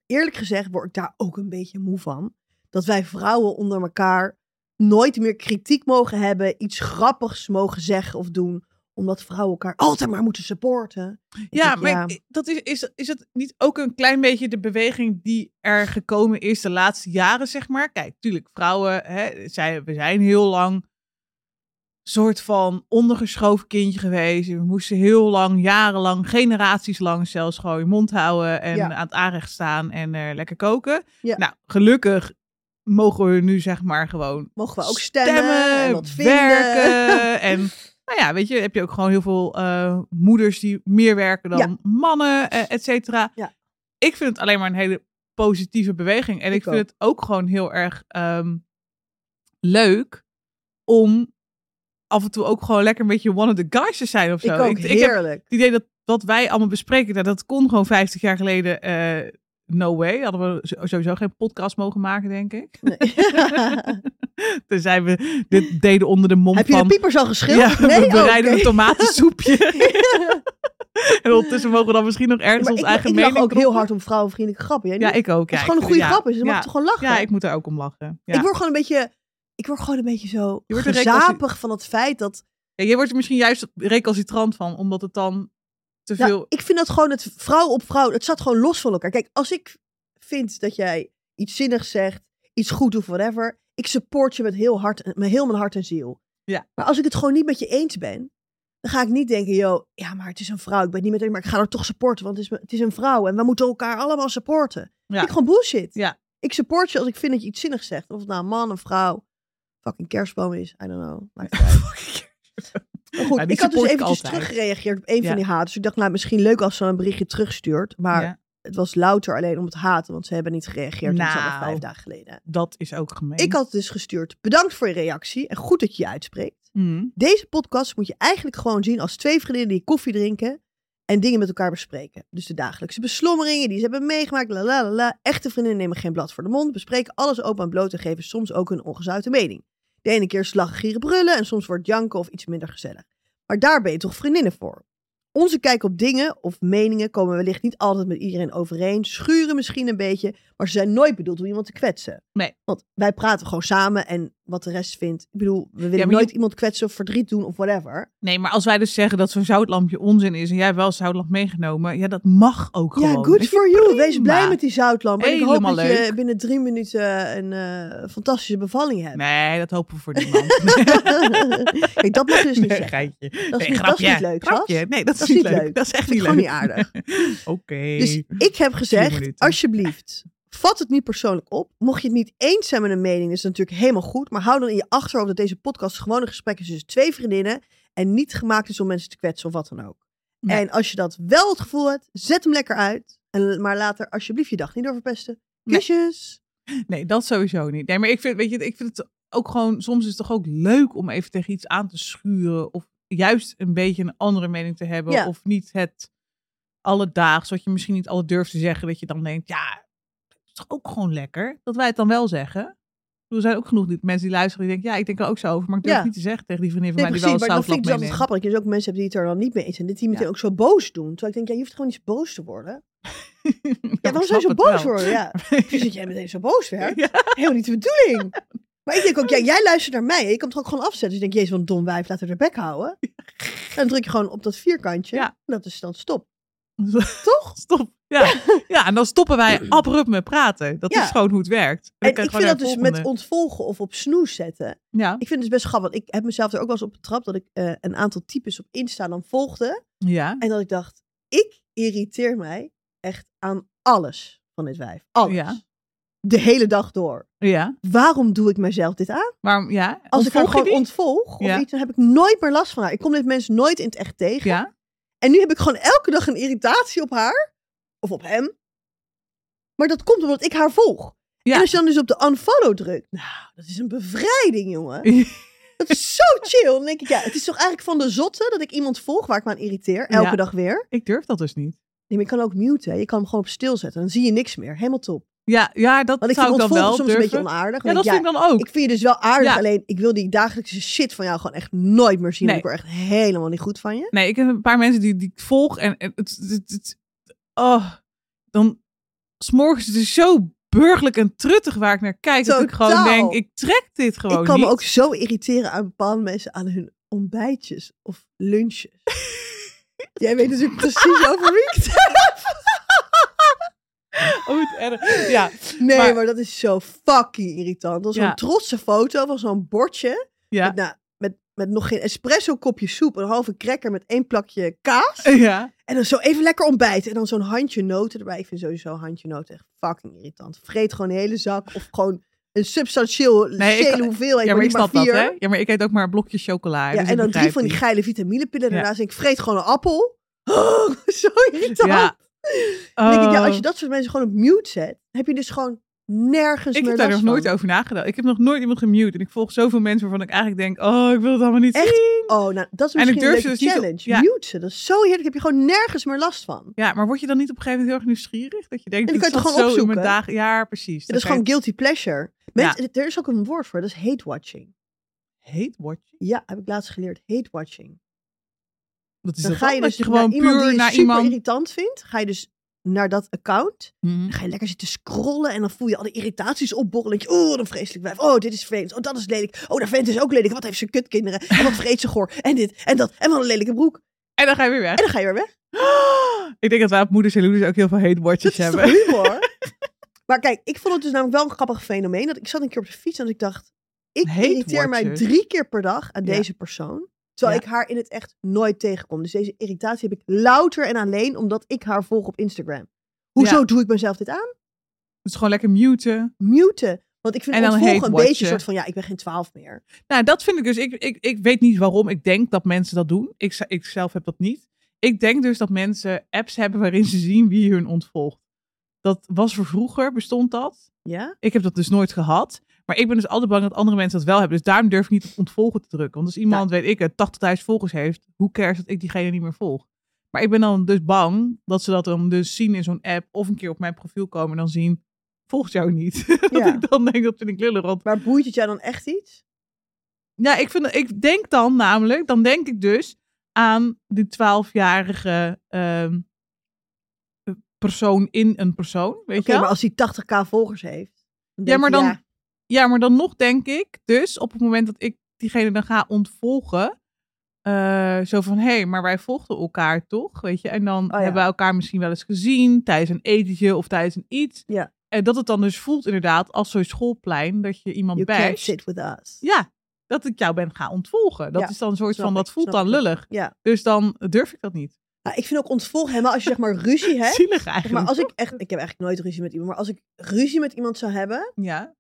Eerlijk gezegd word ik daar ook een beetje moe van. Dat wij vrouwen onder elkaar nooit meer kritiek mogen hebben, iets grappigs mogen zeggen of doen, omdat vrouwen elkaar altijd maar moeten supporten. Ik Ja, denk, maar dat is, is, is het niet ook een klein beetje de beweging die er gekomen is de laatste jaren, zeg maar? Kijk, tuurlijk, vrouwen, hè, zij, we zijn heel lang soort van ondergeschoven kindje geweest. We moesten heel lang, jarenlang, generaties lang zelfs gewoon je mond houden en Ja. aan het aanrecht staan en eh, lekker koken. Ja. Nou, gelukkig mogen we nu zeg maar gewoon Mogen we ook stemmen, en wat werken. En nou ja, weet je, heb je ook gewoon heel veel eh, moeders die meer werken dan Ja. mannen, eh, et cetera. Ja. Ik vind het alleen maar een hele positieve beweging. En ik, Ik vind ook. het ook gewoon heel erg ehm, leuk om af en toe ook gewoon lekker een beetje one of the guys te zijn of zo. Ik ook, ik, heb heerlijk. het idee dat wat wij allemaal bespreken, nou, dat kon gewoon 50 jaar geleden. eh, no way. Hadden we sowieso geen podcast mogen maken, denk ik. Nee. Tenzij we dit deden onder de mom Heb je de piepers al geschild? Ja, we nee? Oh, bereiden oké. een tomatensoepje. en ondertussen mogen we dan misschien nog ergens ons ik, eigen ik mening lach ook heel hard om vrouwenvriendelijke grappen. Jij Ja, ik ook. Het is gewoon ik een goede grap. Dus je mag toch gewoon lachen? Ja, ik moet er ook om lachen. Ja. Ik word gewoon een beetje... Ik word gewoon een beetje zo gezapig van het feit dat... Ja, je wordt er misschien juist recalcitrant van, omdat het dan te Nou, ik vind dat gewoon het vrouw op vrouw... Het staat gewoon los van elkaar. Kijk, als ik vind dat jij iets zinnigs zegt, iets goed doet, whatever... Ik support je met heel, hart, met heel mijn hart en ziel. Ja. Maar als ik het gewoon niet met je eens ben... Dan ga ik niet denken, yo, ja, maar het is een vrouw. Ik ben niet met maar ik ga haar toch supporten. Want het is, het is een vrouw en we moeten elkaar allemaal supporten. Ja. Ik gewoon bullshit. Ja. Ik support je als ik vind dat je iets zinnigs zegt. Of het nou een man, een vrouw, fucking kerstboom is. I don't know. Maakt. Maar goed, ik had dus eventjes altijd. teruggereageerd op een Ja. van die haters. Ik dacht, nou, misschien leuk als ze een berichtje terugstuurt. Maar Ja, het was louter alleen om het haten, want ze hebben niet gereageerd. Nou. Dat vijf dagen geleden. dat is ook gemeen. Ik had dus gestuurd, bedankt voor je reactie en goed dat je je uitspreekt. Mhm. Deze podcast moet je eigenlijk gewoon zien als twee vriendinnen die koffie drinken en dingen met elkaar bespreken. Dus de dagelijkse beslommeringen die ze hebben meegemaakt. La, la, la. Echte vriendinnen nemen geen blad voor de mond, bespreken alles open en bloot en geven soms ook hun ongezouten mening. De ene keer lachen, gieren, brullen en soms wordt janken of iets minder gezellig. Maar daar ben je toch vriendinnen voor? Onze kijk op dingen of meningen komen wellicht niet altijd met iedereen overeen, schuren misschien een beetje, maar ze zijn nooit bedoeld om iemand te kwetsen. Nee. Want wij praten gewoon samen en wat de rest vindt. Ik bedoel, we willen je- nooit iemand kwetsen of verdriet doen of whatever. Nee, maar als wij dus zeggen dat zo'n zoutlampje onzin is en jij hebt wel zoutlamp meegenomen, ja, dat mag ook gewoon. Ja, good je, for you. Wees blij met die zoutlamp. En ik hoop dat je leuk. binnen drie minuten een eh, fantastische bevalling hebt. Nee, dat hopen we voor niemand. Kijk, dat mag je dus niet Nee, geitje. Dat is, Nee, niet, dat is niet leuk, Grapje. Nee, dat is, niet leuk. Dat is echt niet leuk. gewoon niet aardig. Oké. Dus ik heb gezegd, alsjeblieft, vat het niet persoonlijk op. Mocht je het niet eens zijn met een mening, is het natuurlijk helemaal goed. Maar hou dan in je achterhoofd dat deze podcast gewoon een gesprek is tussen twee vriendinnen. En niet gemaakt is om mensen te kwetsen of wat dan ook. Nee. En als je dat wel het gevoel hebt, zet hem lekker uit. En, maar laat er alsjeblieft je dag niet door verpesten. Kusjes. Nee, dat sowieso niet. Nee, maar ik vind, weet je, ik vind het ook gewoon, soms is het toch ook leuk om even tegen iets aan te schuren. Of juist een beetje een andere mening te hebben. Ja. Of niet het alledaags, wat je misschien niet alle durft te zeggen. Dat je dan denkt, ja, is toch ook gewoon lekker. Dat wij het dan wel zeggen. Ik Er zijn ook genoeg mensen die luisteren die denken, ja, ik denk er ook zo over. Maar ik durf Ja. niet te zeggen tegen die vriendin van Nee, mij precies. die Maar wel dan een vind ik het zoutlamp altijd grappig. Dat je ook mensen hebt die het er dan niet mee eens zijn. En die meteen Ja. ook zo boos doen. Terwijl ik denk, ja, je hoeft gewoon niet boos te worden. Ja, ik waarom zou je zo boos worden? Ja. Dus dat jij meteen zo boos werd. Ja. Helemaal niet de bedoeling. Maar ik denk ook, ja, jij luistert naar mij. Je kan het ook gewoon afzetten. Dus ik denk, jezus, wat een dom wijf, laat haar de bek houden. En dan druk je gewoon op dat vierkantje. Ja. En dat is dan stop. Toch? Stop. Ja. ja, en dan stoppen wij abrupt met praten. Dat Ja. is gewoon hoe het werkt. En ik vind dat dus met ontvolgen of op snoes zetten. Ja, Ik vind het dus best grappig. Want ik heb mezelf er ook wel eens op betrapt dat ik eh, een aantal types op Insta dan volgde. ja. En dat ik dacht, ik irriteer mij echt aan alles van dit wijf. Alles. Ja. De hele dag door. Ja, Waarom doe ik mezelf dit aan? waarom, ja. Als ik haar gewoon die? ontvolg of Ja. iets, dan heb ik nooit meer last van haar. Ik kom dit mensen nooit in het echt tegen. Ja, En nu heb ik gewoon elke dag een irritatie op haar. Of op hem. Maar dat komt omdat ik haar volg. Ja. En als je dan dus op de unfollow drukt. Nou, dat is een bevrijding, jongen. Dat is zo chill. Dan denk ik, ja, het is toch eigenlijk van de zotte dat ik iemand volg waar ik me aan irriteer. Elke Ja. dag weer. ik durf dat dus niet. Nee, maar je kan ook muten. hè. Je kan hem gewoon op stil zetten. Dan zie je niks meer. Helemaal top. Ja, ja dat Want ik zou vind ik dan wel soms een beetje onaardig. ja, dat vind ik dan ook. ik vind je dus wel aardig, Ja. alleen ik wil die dagelijkse shit van jou gewoon echt nooit meer zien. Nee. Ik word echt helemaal niet goed van je. Nee, ik heb een paar mensen die, die ik volg en het, het, het- oh, dan s'morgens het is zo burgerlijk en truttig waar ik naar kijk. Dat ik gewoon denk, ik trek dit gewoon ik kan niet. me ook zo irriteren aan bepaalde mensen aan hun ontbijtjes of lunches. Jij weet natuurlijk precies over wie ik het heb. Oh, het erg. Ja, Nee, maar, Maar- dat is zo fucking irritant. Dan zo'n Ja. trotse foto van zo'n bordje. ja, Met, nou, met, met nog geen espresso kopje soep, een halve cracker met één plakje kaas. ja. En dan zo even lekker ontbijten. En dan zo'n handje noten erbij. Ik vind sowieso handje noten echt fucking irritant. Vreet gewoon een hele zak. Of gewoon een substantieel Nee, ik- hoeveveelheid. ja, maar ik maar snap dat, hè? Ja, maar ik eet ook maar een blokje chocola. Ja, dus en dan drie van die geile vitaminepillen. Ja. Daarnaast denk ik, vreet gewoon een appel. Oh, zo irritant. Ja. Dan denk ik, ja, als Oh. je dat soort mensen gewoon op mute zet, heb je dus gewoon nergens Ik meer heb daar nog nooit van. over nagedacht. Ik heb nog nooit iemand gemute. En ik volg zoveel mensen waarvan ik eigenlijk denk, oh, ik wil het allemaal niet Echt? zien. Oh, nou, dat is En ik misschien een ze dus niet op- challenge. ja. Mute ze. Dat is zo heerlijk. Heb je gewoon nergens meer last van. Ja, maar word je dan niet op een gegeven moment heel erg nieuwsgierig? Dat je denkt, En dit kan je toch gewoon mijn opzoeken? dagen. Ja, precies. dat is gewoon guilty pleasure. Mensen, Er is ook een woord voor. Dat is hate watching. hate watching. Ja, heb ik laatst geleerd. Hate watching. Dat is Dan dat ga je dan? dus dat je gewoon naar iemand puur die je naar super iemand... irritant vindt. Ga je dus naar dat account. Mhm. Dan ga je lekker zitten scrollen. En dan voel je al die irritaties opborrelen. Dan je, oh, wat een vreselijk wijf. Oh, dit is vreemd. Oh, dat is lelijk. Oh, dat vent is ook lelijk. Wat heeft ze kutkinderen. En wat vreet ze goor. En dit en dat. En wat een lelijke broek. En dan ga je weer weg. En dan ga je weer weg. Ik denk dat wij op Moeders en Loeders ook heel veel hate Dat watches is hebben. humor? maar kijk, ik vond het dus namelijk wel een grappig fenomeen. Dat ik zat een keer op de fiets en ik dacht... Ik irriteer mij drie keer per dag aan Ja. deze persoon. Terwijl Ja. ik haar in het echt nooit tegenkom. Dus deze irritatie heb ik louter en alleen omdat ik haar volg op Instagram. Hoezo Ja. doe ik mezelf dit aan? Dus gewoon lekker muten. Muten. Want ik vind En dan ontvolgen een beetje een soort van... Ja, ik ben geen twaalf meer. Nou, dat vind ik dus. Ik, ik, ik weet niet waarom ik denk dat mensen dat doen. Ik, ik zelf heb dat niet. Ik denk dus dat mensen apps hebben waarin ze zien wie hun ontvolgt. Dat was voor vroeger, bestond dat. Ja? Ik heb dat dus nooit gehad. Maar ik ben dus altijd bang dat andere mensen dat wel hebben. Dus daarom durf ik niet op ontvolgen te drukken. Want als iemand, weet ik het, 80.000 volgers heeft, hoe cares dat ik diegene niet meer volg? Maar ik ben dan dus bang dat ze dat dan dus zien in zo'n app of een keer op mijn profiel komen en dan zien, volgt jou niet. dat Ja. ik dan denk, dat vind ik lullig. Want Maar boeit het jou dan echt iets? ja, ik, vind, ik denk dan namelijk, dan denk ik dus aan die 12-jarige ehm, persoon in een persoon. Weet je wel? maar als hij 80k volgers heeft. Ja, maar dan, ja, ja. maar dan nog denk ik dus op het moment dat ik diegene dan ga ontvolgen. eh, zo van, hé, hey, maar wij volgden elkaar toch? Weet je? En dan Oh ja. hebben wij elkaar misschien wel eens gezien tijdens een etentje of tijdens een iets. Ja. En dat het dan dus voelt inderdaad als zo'n schoolplein dat je iemand You can't basht. sit with us. Ja, dat ik jou ben gaan ontvolgen. Dat Ja, is dan een soort van, ik, dat voelt dan lullig. Ja. Dus dan durf ik dat niet. Nou, ik vind ook ontvolgen helemaal als je zeg maar ruzie hebt. Zielig Zeg eigenlijk. maar als ik echt, ik heb eigenlijk nooit ruzie met iemand, maar als ik ruzie met iemand zou hebben, Ja,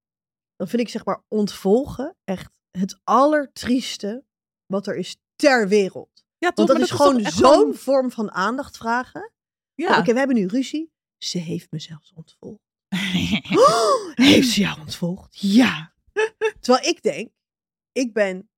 dan vind ik zeg maar ontvolgen echt het allertrieste wat er is ter wereld. ja toch? Want dat is gewoon zo'n gewoon- vorm van aandacht vragen. Ja. Oké, we hebben nu ruzie. Ze heeft me zelfs ontvolgd. Oh, heeft ze jou ontvolgd? Ja. Terwijl ik denk, ik ben,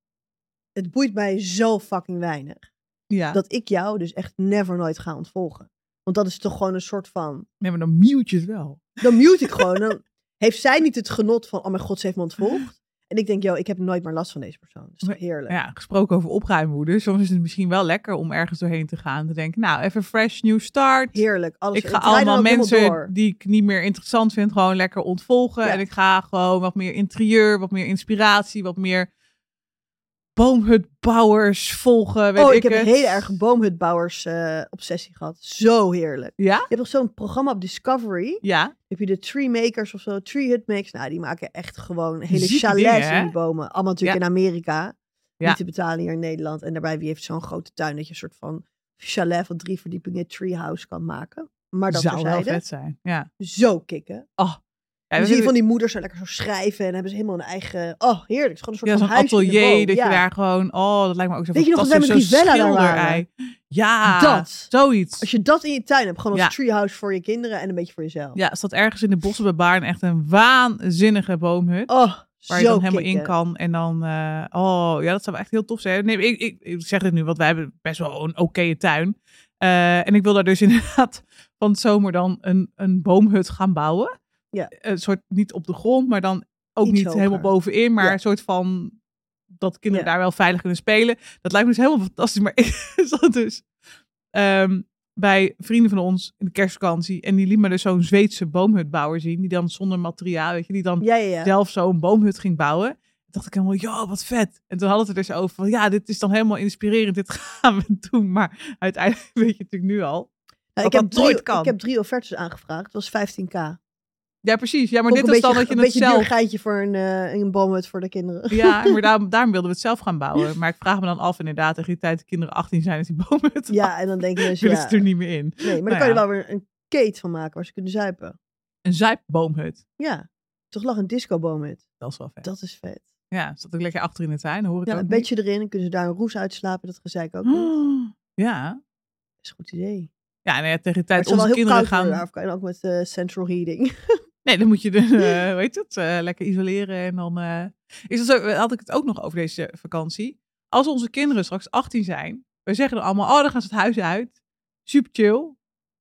het boeit mij zo fucking weinig. ja. Dat ik jou dus echt never nooit ga ontvolgen. Want dat is toch gewoon een soort van, Nee, maar dan mute je het wel. dan mute ik gewoon. Dan heeft zij niet het genot van, oh mijn god, ze heeft me ontvolgd. En ik denk, yo, ik heb nooit meer last van deze persoon. Dat is toch heerlijk. Ja, gesproken over opruimwoede. Soms is het misschien wel lekker om ergens doorheen te gaan. Te denken, nou, even fresh, new start. Heerlijk. Alles, Ik ga allemaal mensen die ik niet meer interessant vind, gewoon lekker ontvolgen. Ja. En ik ga gewoon wat meer interieur, wat meer inspiratie, wat meer boomhutbouwers volgen. Weet Oh, ik, ik heb het. een hele erge boomhutbouwers eh, obsessie gehad. Zo heerlijk. Ja? Je hebt nog zo'n programma op Discovery. Ja. Heb je de tree makers of zo, tree hut makers. Nou, die maken echt gewoon hele Zieke chalets dingen, in die bomen. Allemaal natuurlijk Ja. in Amerika. Ja. Niet te betalen hier in Nederland. En daarbij, wie heeft zo'n grote tuin dat je een soort van chalet van drie verdiepingen treehouse kan maken. Maar dat Zou wel vet zijn. Ja. Zo kicken. Ja, dan we zie je van die moeders zo lekker zo schrijven. En hebben ze helemaal een eigen... Oh, heerlijk. Het is gewoon een soort ja, van atelier, dat Ja. je daar gewoon... Oh, dat lijkt me ook zo Weet je nog dat wij met Rivella daar. Ja, Dat. zoiets. Als je dat in je tuin hebt, gewoon als Ja. treehouse voor je kinderen en een beetje voor jezelf. Ja, staat ergens in de bossen bij Baarn echt een waanzinnige boomhut. Oh, Waar je dan helemaal in kan. En dan, eh, oh ja, dat zou echt heel tof zijn. Nee, ik, ik, ik zeg het nu, want wij hebben best wel een oké tuin. Eh, en ik wil daar dus inderdaad van het zomer dan een, een boomhut gaan bouwen. Ja. Een soort niet op de grond, maar dan ook Iets niet hoger. helemaal bovenin, maar Ja. een soort van dat kinderen Ja. daar wel veilig kunnen spelen. Dat lijkt me dus helemaal fantastisch. Maar ik zat dus ehm, bij vrienden van ons in de kerstvakantie en die liet me dus zo'n Zweedse boomhutbouwer zien, die dan zonder materiaal, weet je, die dan Ja, zelf zo'n boomhut ging bouwen. Toen dacht ik helemaal, ja, wat vet. En toen hadden we het er dus over van, ja, dit is dan helemaal inspirerend, dit gaan we doen. Maar uiteindelijk weet je natuurlijk nu al. Nou, ik, heb drie, kan. ik heb drie offertes aangevraagd. Dat was 15k. Ja, precies. Ja, maar Ook dit een beetje, dan dat je een het beetje zelf... geintje voor een, eh, een boomhut voor de kinderen. Ja, maar daarom, daarom wilden we het zelf gaan bouwen. Maar ik vraag me dan af inderdaad, tegen die tijd de kinderen 18 zijn, is die boomhut Ja, en dan denken mensen, willen ja, ze er niet meer in. nee, maar dan Nou kan je ja. wel weer een kate van maken waar ze kunnen zuipen. Een zuipboomhut. Ja, toch lag een discoboomhut. Dat is wel vet. Dat is vet. Ja, zat ook lekker achter in de tuin, hoor ik Ja, ook een bedje erin, dan kunnen ze daar een roes uitslapen. Dat gezeik ook. Oh, Ja. Dat is een goed idee. Ja, nee, tegen de tijd het onze kinderen worden gaan... daar, of kan je ook met eh, central heating. Nee, dan moet je de, eh, weet je het, eh, lekker isoleren en dan eh, is het zo. Had ik het ook nog over deze vakantie. Als onze kinderen straks 18 zijn, we zeggen dan allemaal, oh, dan gaan ze het huis uit, super chill.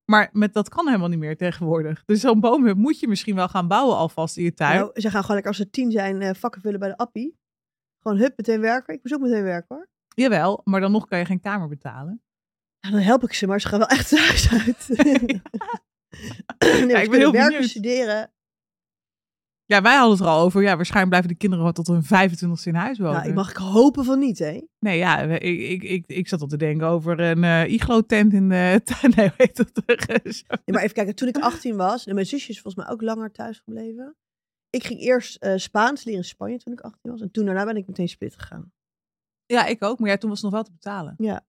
Maar met dat kan helemaal niet meer tegenwoordig. Dus zo'n boomhut moet je misschien wel gaan bouwen alvast in je tuin. Nou, ze gaan gewoon lekker als ze tien zijn eh, vakken vullen bij de appie. Gewoon hup, meteen werken. Ik moest ook meteen werken hoor. Jawel, maar dan nog kan je geen kamer betalen. Ja, dan help ik ze, maar ze gaan wel echt het huis uit. nee, ben ja, heel werken, benieuwd. studeren. Ja, wij hadden het er al over. Ja, waarschijnlijk blijven de kinderen wel tot hun 25 in huis wonen. Nou, ik mag ik hopen van niet, hè? Nee, ja, ik, ik, ik, ik zat al te denken over een eh iglo-tent in de tuin. Nee, weet dat Nee, maar even kijken, toen ik 18 was, en mijn zusje is volgens mij ook langer thuis gebleven. Ik ging eerst eh, Spaans leren in Spanje toen ik 18 was. En toen daarna ben ik meteen split gegaan. Ja, ik ook. Maar ja, toen was het nog wel te betalen. Zullen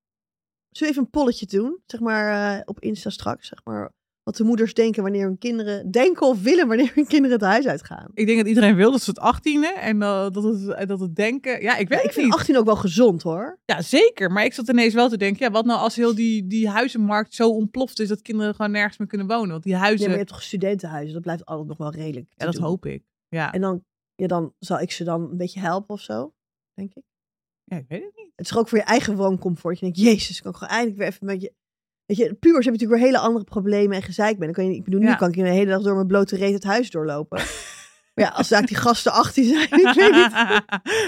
we even een polletje doen? Zeg maar eh, op Insta straks. Zeg maar wat de moeders denken wanneer hun kinderen denken of willen wanneer hun kinderen het huis uitgaan. Ik denk dat iedereen wil dat ze het 18e en eh, dat, het, eh, dat het denken. Ja, ik weet Ja, ik vind niet. 18 ook wel gezond hoor. Ja, zeker. Maar ik zat ineens wel te denken, ja, wat nou als heel die, die huizenmarkt zo ontploft is dat kinderen gewoon nergens meer kunnen wonen? Want die Ja, huizen, maar je ja, hebt toch studentenhuizen? Dat blijft altijd nog wel redelijk. te dat doen. hoop ik. Ja. En dan, ja, dan zal ik ze dan een beetje helpen of zo, denk ik. ja, ik weet het niet. Het is ook voor je eigen wooncomfort. Je denkt, jezus, kan ik gewoon eindelijk weer even met je... Weet je, pubers hebben natuurlijk weer hele andere problemen en gezeik ben. Dan kan je, ik bedoel, nu Ja. kan ik de hele dag door mijn blote reet het huis doorlopen. maar ja, als daar die gasten 18 zijn, ik weet niet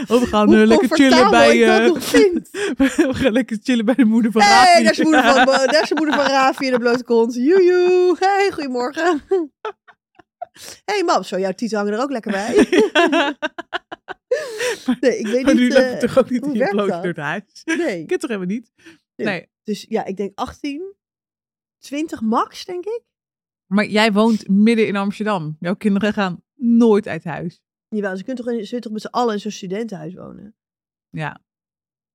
Oh, we gaan eh, lekker chillen bij. ik dat eh, nog vind. we gaan lekker chillen bij de moeder van Hé, Rafi. hey, daar is de moeder van, daar is de moeder van Rafi in de blote kont. Joejoe. Hey, goedemorgen. hey, mam, zo, jouw tieten hangen er ook lekker bij. nee, ik weet maar nu niet... loop eh, je toch ook niet in bloot door het huis? nee. Ik ken toch helemaal niet? Nee. Dus ja, ik denk 18, 20 max, denk ik. Maar jij woont midden in Amsterdam. Jouw kinderen gaan nooit uit huis. Jawel, ze kunnen toch, in, ze toch met z'n allen in zo'n studentenhuis wonen? Ja.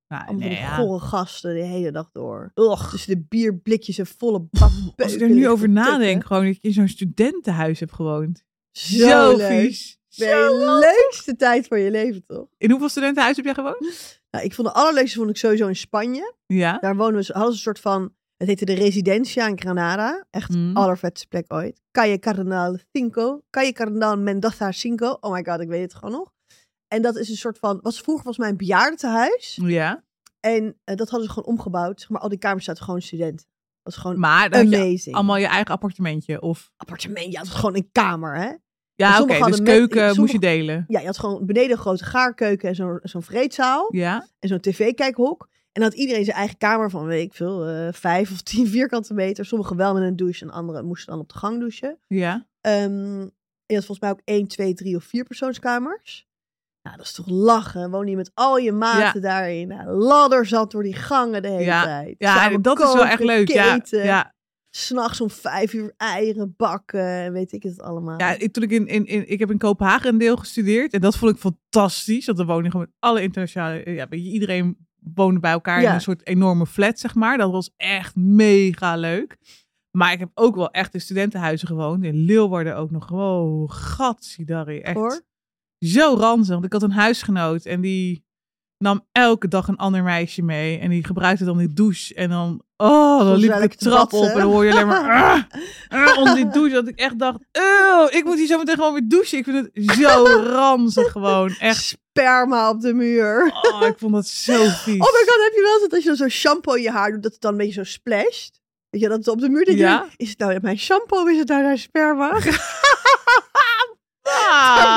Nou, Allemaal nee, ja. gore gasten de hele dag door. Tussen de bierblikjes en volle bak Als ik er nu over nadenk, gewoon dat je in zo'n studentenhuis hebt gewoond. Zo, Zo leuk. vies. Je leukste tijd van je leven, toch? In hoeveel studentenhuis heb jij gewoond? Nou, ik vond de allerleukste vond ik sowieso in Spanje. Ja. Daar wonen we, hadden ze een soort van, het heette de Residencia in Granada. Echt Mm. allervetste plek ooit. Calle Cardenal Cinco. Calle Cardenal Mendoza Cinco. Oh my god, ik weet het gewoon nog. En dat is een soort van, was vroeger volgens mij een bejaardentehuis. Ja. En eh, dat hadden ze gewoon omgebouwd. Zeg maar, al die kamers zaten gewoon studenten. Dat was gewoon Maar je amazing. allemaal je eigen appartementje. Of... Appartement, ja, het was gewoon een kamer, hè? Ja, oké. dus hadden met- keuken moest je delen. Ja, je had gewoon beneden een grote gaarkeuken en zo'n zo'n vreedzaal. Ja. En zo'n tv-kijkhok. En dan had iedereen zijn eigen kamer van, weet ik veel, eh, vijf of tien vierkante meter. Sommigen wel met een douche en anderen moesten dan op de gang douchen. Ja. Ehm, je had volgens mij ook één, twee, drie of vier persoonskamers. Nou, dat is toch lachen. Woon je met al je maten daarin. Nou, ladder zat door die gangen de hele Ja. tijd. Ja, Samen dat is wel echt leuk. Ja. Ja. S'nachts om vijf uur eieren bakken. en Weet ik het allemaal. Ja, ik, toen ik, in, in, in, ik heb in Kopenhagen een deel gestudeerd. En dat vond ik fantastisch. Dan wonen gewoon met alle internationale... Ja, weet je, iedereen woonde bij elkaar in Ja. een soort enorme flat, zeg maar. Dat was echt mega leuk. Maar ik heb ook wel echt in studentenhuizen gewoond. In Leeuwarden ook nog. Wow, gatsidari. Echt Hoor. zo ranzig. Want ik had een huisgenoot en die nam elke dag een ander meisje mee. En die gebruikte dan die douche. En dan, oh, dan liep ik de trap op en dan hoor je alleen maar ah, ah, onder die douche. Dat ik echt dacht, "Eeuw, ik moet hier zo meteen gewoon weer douchen. Ik vind het zo ranzig gewoon. Echt, Sperma op de muur. oh, ik vond dat zo vies. Oh my god, heb je wel eens dat als je dan zo'n shampoo in je haar doet, dat het dan een beetje zo splasht? Weet je, dat het op de muur denk je, Ja. is het nou mijn shampoo of is het nou mijn sperma?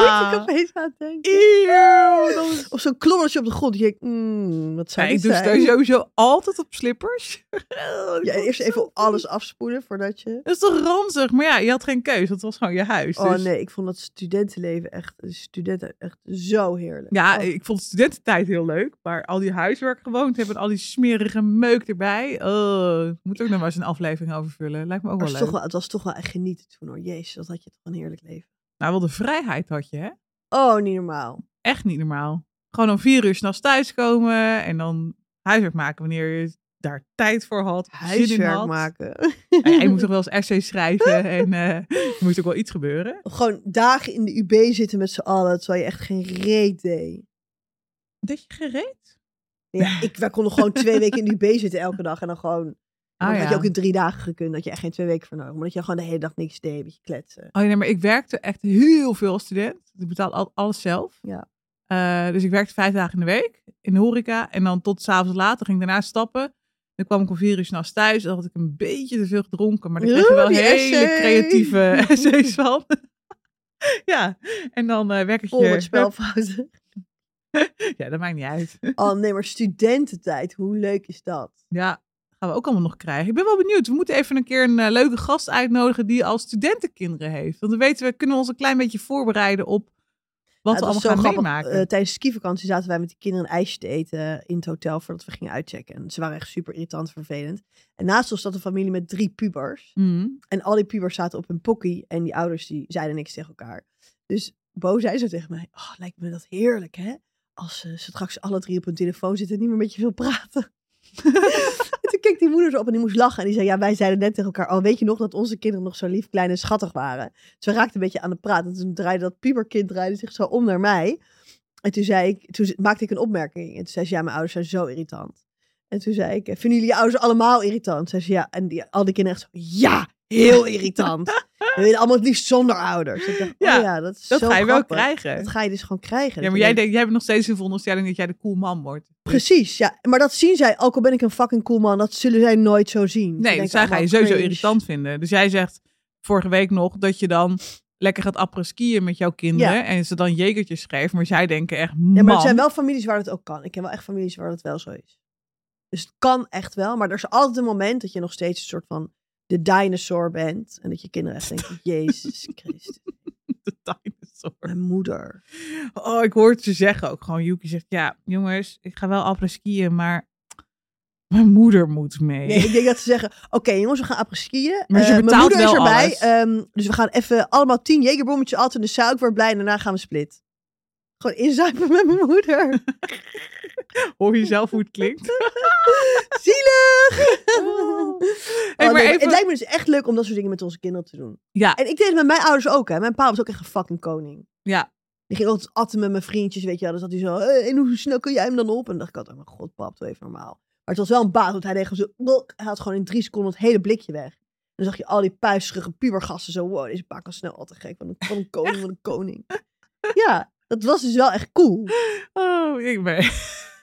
Moet ik opeens aan denken. Eeuw, dat is- Of zo'n klommertje op de grond. Je denkt, mm, wat Ja, ik doe zijn? sowieso altijd op slippers. Ja, eerst even alles afspoelen voordat je... Dat is toch ranzig? Maar ja, je had geen keus. Dat was gewoon je huis. Oh dus- nee, ik vond dat studentenleven echt, studenten echt zo heerlijk. Ja, Oh. ik vond studententijd heel leuk. Maar al die huiswerk gewoond hebben en al die smerige meuk erbij. Oh, moet ook nog maar eens een aflevering over vullen. Lijkt me ook wel het, leuk. toch wel, het was toch wel echt genieten toen hoor. Jezus, dat had je toch een heerlijk leven. Nou, wel de vrijheid had je, hè? Oh, niet normaal. Echt niet normaal. Gewoon om vier uur s'nachts thuiskomen en dan huiswerk maken wanneer je daar tijd voor had. Huiswerk had. maken. Ja, je moet toch wel eens essays schrijven en eh, er moet ook wel iets gebeuren. Gewoon dagen in de UB zitten met z'n allen, terwijl je echt geen reet deed. Dat je gereed? Ja, ik, wij konden gewoon twee weken in de UB zitten elke dag. En dan gewoon, Ah, dan ja. had je ook in drie dagen gekund. Dat je echt geen twee weken voor nodig. Maar dat je gewoon de hele dag niks deed, een beetje kletsen. Oh nee, maar ik werkte echt heel veel als student. Ik betaalde al, alles zelf. Ja. Eh, dus ik werkte vijf dagen in de week in de horeca. En dan tot s'avonds later ging ik daarna stappen. Dan kwam ik om vier uur s'nachts thuis. Dan had ik een beetje te veel gedronken. Maar daar kreeg je wel hele essay. creatieve essays van. ja, en dan eh werk ik Vol met je... spelfouten. Ja, dat maakt niet uit. Oh nee, maar studententijd, hoe leuk is dat? Ja, gaan we ook allemaal nog krijgen. Ik ben wel benieuwd. We moeten even een keer een eh, leuke gast uitnodigen die al studentenkinderen heeft. Want dan weten we, kunnen we ons een klein beetje voorbereiden op wat Ja, we allemaal gaan grappig. meemaken. Eh, tijdens de skivakantie zaten wij met de kinderen een ijsje te eten in het hotel voordat we gingen uitchecken. En ze waren echt super irritant vervelend. En naast ons zat een familie met drie pubers. Mhm. En al die pubers zaten op hun pokkie. En die ouders die zeiden niks tegen elkaar. Dus Bo zei zo tegen mij. Oh, lijkt me dat heerlijk hè. Als eh, ze straks alle drie op hun telefoon zitten en niet meer met je veel praten. en toen keek die moeder op en die moest lachen. En die zei, ja, wij zeiden net tegen elkaar, oh, weet je nog dat onze kinderen nog zo lief, klein en schattig waren? Dus we raakten een beetje aan de praat. En toen draaide dat puberkind draaide zich zo om naar mij. En toen zei ik, toen maakte ik een opmerking. En toen zei ze, ja, mijn ouders zijn zo irritant. En toen zei ik, vinden jullie je ouders allemaal irritant? Zei ze, ja. En die, al die kinderen echt zo, ja, heel irritant. We willen allemaal het liefst zonder ouders. Ik dacht, Ja, oh ja, dat is Dat zo ga je wel krijgen. Dat ga je dus gewoon krijgen. Ja, maar jij, denkt, jij hebt nog steeds een veronderstelling dat jij de cool man wordt. Dus- Precies, ja. Maar dat zien zij, ook al ben ik een fucking cool man, dat zullen zij nooit zo zien. Nee, dus zij ga je sowieso irritant vinden. Dus jij zegt vorige week nog dat je dan lekker gaat apres-skiën met jouw kinderen. Ja. En ze dan jegertjes schrijven. Maar zij denken echt, man. Ja, maar er zijn wel families waar het ook kan. Ik ken wel echt families waar dat wel zo is. Dus het kan echt wel, maar er is altijd een moment dat je nog steeds een soort van de dinosaur bent. En dat je kinderen echt denken, Jezus Christus, de dinosaur. mijn moeder. Oh, ik hoor het ze zeggen ook gewoon. Yuki zegt, ja, jongens, ik ga wel apres-skiën, maar mijn moeder moet mee. Nee, ik denk dat ze zeggen, oké jongens, we gaan apres-skiën. Maar Eh, mijn moeder is erbij. ehm, dus we gaan even allemaal tien jegerbommetjes altijd in de suiker blij. En daarna gaan we split. Gewoon inzuipen met mijn moeder. Hoor je zelf hoe het klinkt? Zielig! Oh. Oh, Hey, maar nee, even- Het lijkt me dus echt leuk om dat soort dingen met onze kinderen te doen. Ja, En ik deed het met mijn ouders ook, hè. Mijn pa was ook echt een fucking koning. ja. Die ging altijd atten met mijn vriendjes, weet je wel. Dan zat hij zo, "Hey, en hoe snel kun jij hem dan op? En dan dacht ik altijd, oh mijn god, pap, doe even normaal. Maar het was wel een baas, want hij deed gewoon zo, hij had gewoon in drie seconden het hele blikje weg. En dan zag je al die puisterige pubergassen zo, wow, deze pa kan snel altijd gek. Van een, van een koning, van een koning. Ja, dat was dus wel echt cool. Oh, ik ben...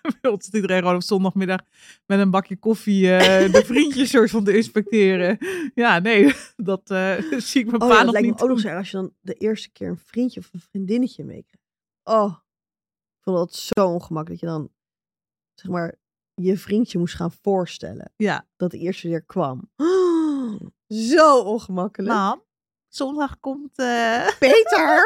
Wil dat iedereen gewoon op zondagmiddag met een bakje koffie eh, de vriendjes soort van te inspecteren. Ja, nee, dat eh, zie ik mijn Oh pa ja, nog lijkt niet me ook nog erg als je dan de eerste keer een vriendje of een vriendinnetje meekrijgt. Oh, ik vond dat zo ongemakkelijk. Dat je dan, zeg maar, je vriendje moest gaan voorstellen. Ja, Dat de eerste keer kwam. zo ongemakkelijk. mam, zondag komt... eh, Peter!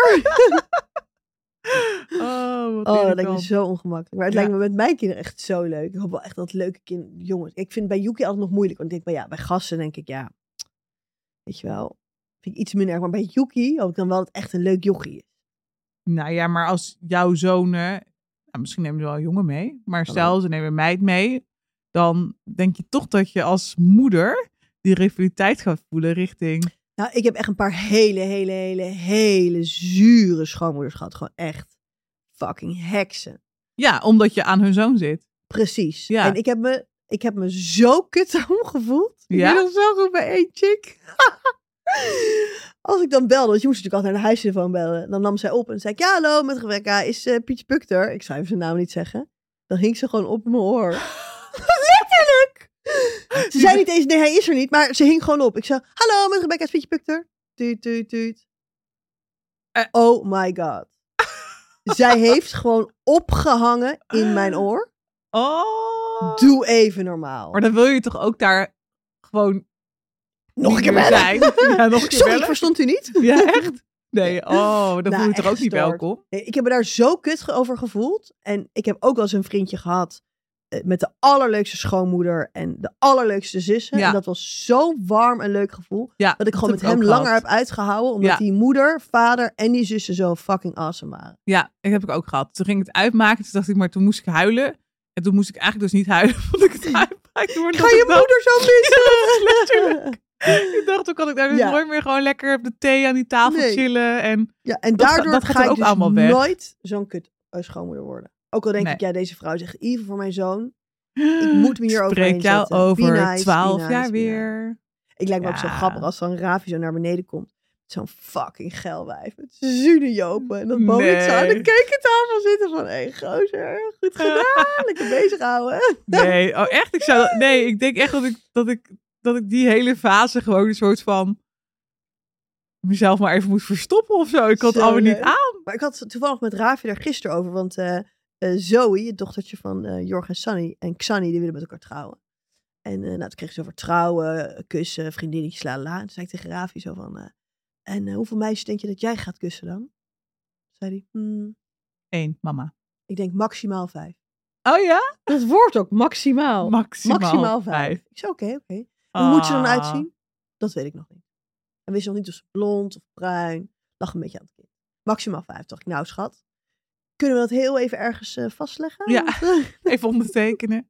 Oh, wat Oh, dat lijkt me zo ongemakkelijk. Maar het Ja. lijkt me met mijn kinderen echt zo leuk. Ik hoop wel echt dat leuke kind, jongens. Ik vind bij Yuki altijd nog moeilijk. Want ik denk, maar ja, bij gasten denk ik, ja, weet je wel, vind ik iets minder erg. Maar bij Yuki hoop ik dan wel dat het echt een leuk jochie is. Nou ja, maar als jouw zonen... Nou, misschien nemen ze wel een jongen mee. Maar stel, ze nemen een meid mee. Dan denk je toch dat je als moeder die rivaliteit gaat voelen richting... Nou, ik heb echt een paar hele, hele, hele, hele zure schoonmoeders gehad. Gewoon echt fucking heksen. Ja, omdat je aan hun zoon zit. Precies. Ja. En ik heb me, ik heb me zo kut omgevoeld. Ik Ja? ben nog zo goed bij één chick. Als ik dan belde, want je moest natuurlijk altijd naar de huistelefoon bellen. Dan nam zij op en zei ik, ja hallo, met Rebecca, is eh, Pietje Puk er? Ik zou even zijn naam niet zeggen. Dan hing ze gewoon op mijn oor. Letterlijk! Ze zei niet eens, nee hij is er niet, maar ze hing gewoon op. Ik zei, hallo, met Rebecca, is Pietje Puk er? Tuut, tuut, tuut. Eh. Oh my god. Zij heeft gewoon opgehangen in mijn oor. Oh. Doe even normaal. Maar dan wil je toch ook daar gewoon Nog een keer zijn? Ja, nog een keer Sorry, ik bellen? verstond u niet? Ja, echt? Nee, oh, dan Nou, voel je je toch ook niet welkom? Nee, ik heb me daar zo kut over gevoeld. En ik heb ook wel eens een vriendje gehad eh, met de allerleukste schoonmoeder en de allerleukste zussen. Ja. En dat was zo warm en leuk gevoel. Ja, Dat ik gewoon met hem langer gehad. heb uitgehouden. Omdat Ja. die moeder, vader en die zussen zo fucking awesome waren. Ja, dat heb ik ook gehad. Toen ging ik het uitmaken, toen dacht ik, maar toen moest ik huilen. En toen moest ik eigenlijk dus niet huilen, vond ik het uitmaakte. ga je dacht- moeder zo missen. Ik dacht, toen kan ik daar dus nooit meer gewoon lekker op de thee aan die tafel Nee. chillen. En ja, en daardoor dat ga ik ook dus allemaal weg. nooit zo'n kut eh, schoonmoeder worden. Ook al denk Nee. ik, ja, deze vrouw is echt evil voor mijn zoon. Ik moet me hier overheen Spreek jou over 12 nice, jaar weer. Ik lijkt me ook zo grappig als zo'n Ravi zo naar beneden komt. Zo'n fucking geil wijf. Met zudenjopen. En dat Bonik zo aan de keukentafel zitten van... Hé, gozer, goed gedaan. Lekker bezig houden. Nee, oh echt? Ik zou, nee, ik denk echt dat ik, dat, ik, dat ik die hele fase gewoon een soort van mezelf maar even moet verstoppen of zo. Ik had het allemaal niet aan. Maar ik had het toevallig met Ravi daar gisteren over. Want eh, Zoe, het dochtertje van eh Jorg en Sunny. En Xanny, die willen met elkaar trouwen. En eh, nou, toen kreeg ze over trouwen, kussen, vriendinnetjes, la la, la. En toen zei ik tegen Ravi zo van... eh, en eh, hoeveel meisjes denk je dat jij gaat kussen dan? Zei hij, "Hmm, Eén, mama. ik denk maximaal vijf. Oh ja? Dat wordt ook maximaal. Maximaal, Maximaal vijf. vijf. Ik zei, oké, oké. Hoe moet ze dan Ah. uitzien? Dat weet ik nog niet. En wist nog niet of ze blond of bruin. Lag een beetje aan het kind. Maximaal vijf. Dacht ik, nou schat. Kunnen we dat heel even ergens eh, vastleggen? Ja. Eh, Even ondertekenen.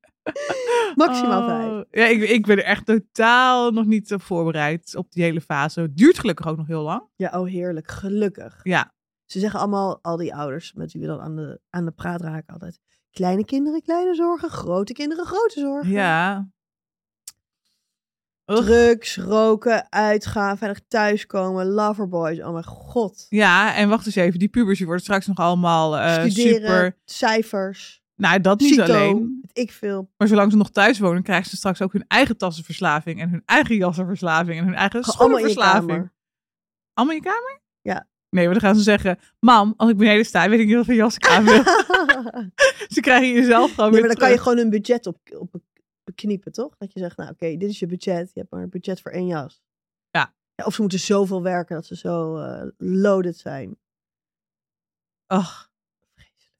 maximaal Oh. vijf. Ja, ik, ik ben er echt totaal nog niet op voorbereid op die hele fase. Het duurt gelukkig ook nog heel lang. Ja, oh heerlijk. Gelukkig. Ja, Ze zeggen allemaal, al die ouders met wie we dan aan de, aan de praat raken altijd. Kleine kinderen, kleine zorgen. Grote kinderen, grote zorgen. ja. Drugs, roken, uitgaan, veilig thuiskomen, loverboys. Oh mijn god. Ja, en wacht eens even. Die pubers die worden straks nog allemaal eh, Studeren, super... cijfers, Nou, dat niet CITO, alleen. ik veel. Maar zolang ze nog thuis wonen, krijgen ze straks ook hun eigen tassenverslaving. En hun eigen jassenverslaving. En hun eigen Gewoon allemaal in je kamer. Allemaal in je kamer? Ja. Nee, maar dan gaan ze zeggen... Mam, als ik beneden sta, weet ik niet wat voor jas ik aan wil. ze krijgen jezelf gewoon Nee, weer maar dan kan je gewoon een budget op, op bekniepen, toch? Dat je zegt, nou oké, dit is je budget. Je hebt maar een budget voor één jas. Ja. Of ze moeten zoveel werken dat ze zo eh, loaded zijn. Ach,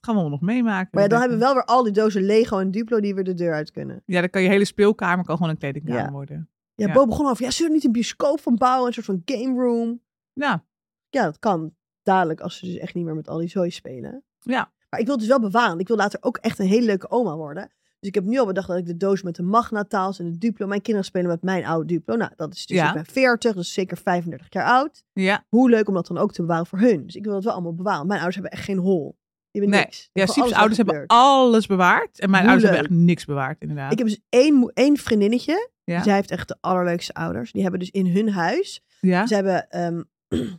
gaan we allemaal nog meemaken. Maar ja, dan hebben we wel weer al die dozen Lego en Duplo die weer de deur uit kunnen. Ja, dan kan je hele speelkamer kan gewoon een kledingkamer Ja. worden. Ja, Ja. Bo begon over, ja, zullen we niet een bioscoop van bouwen? Een soort van game room? Ja, Ja, dat kan. Dadelijk, als ze dus echt niet meer met al die zooi spelen. ja. Maar ik wil het dus wel bewaren. Ik wil later ook echt een hele leuke oma worden. Dus ik heb nu al bedacht dat ik de doos met de Magnataals en de Duplo... Mijn kinderen spelen met mijn oude Duplo. Nou, dat is dus, Ja. ik ben 40, dus zeker 35 jaar oud. Ja, Hoe leuk om dat dan ook te bewaren voor hun. Dus ik wil dat wel allemaal bewaren. Mijn ouders hebben echt geen hol. Die hebben Nee. niks. Ja Siep's alles ouders hebben alles bewaard. En mijn Hoe ouders hebben echt niks bewaard, inderdaad. Ik heb dus één, één vriendinnetje. Ja. Zij heeft echt de allerleukste ouders. Die hebben dus in hun huis... ja? Ze hebben ehm,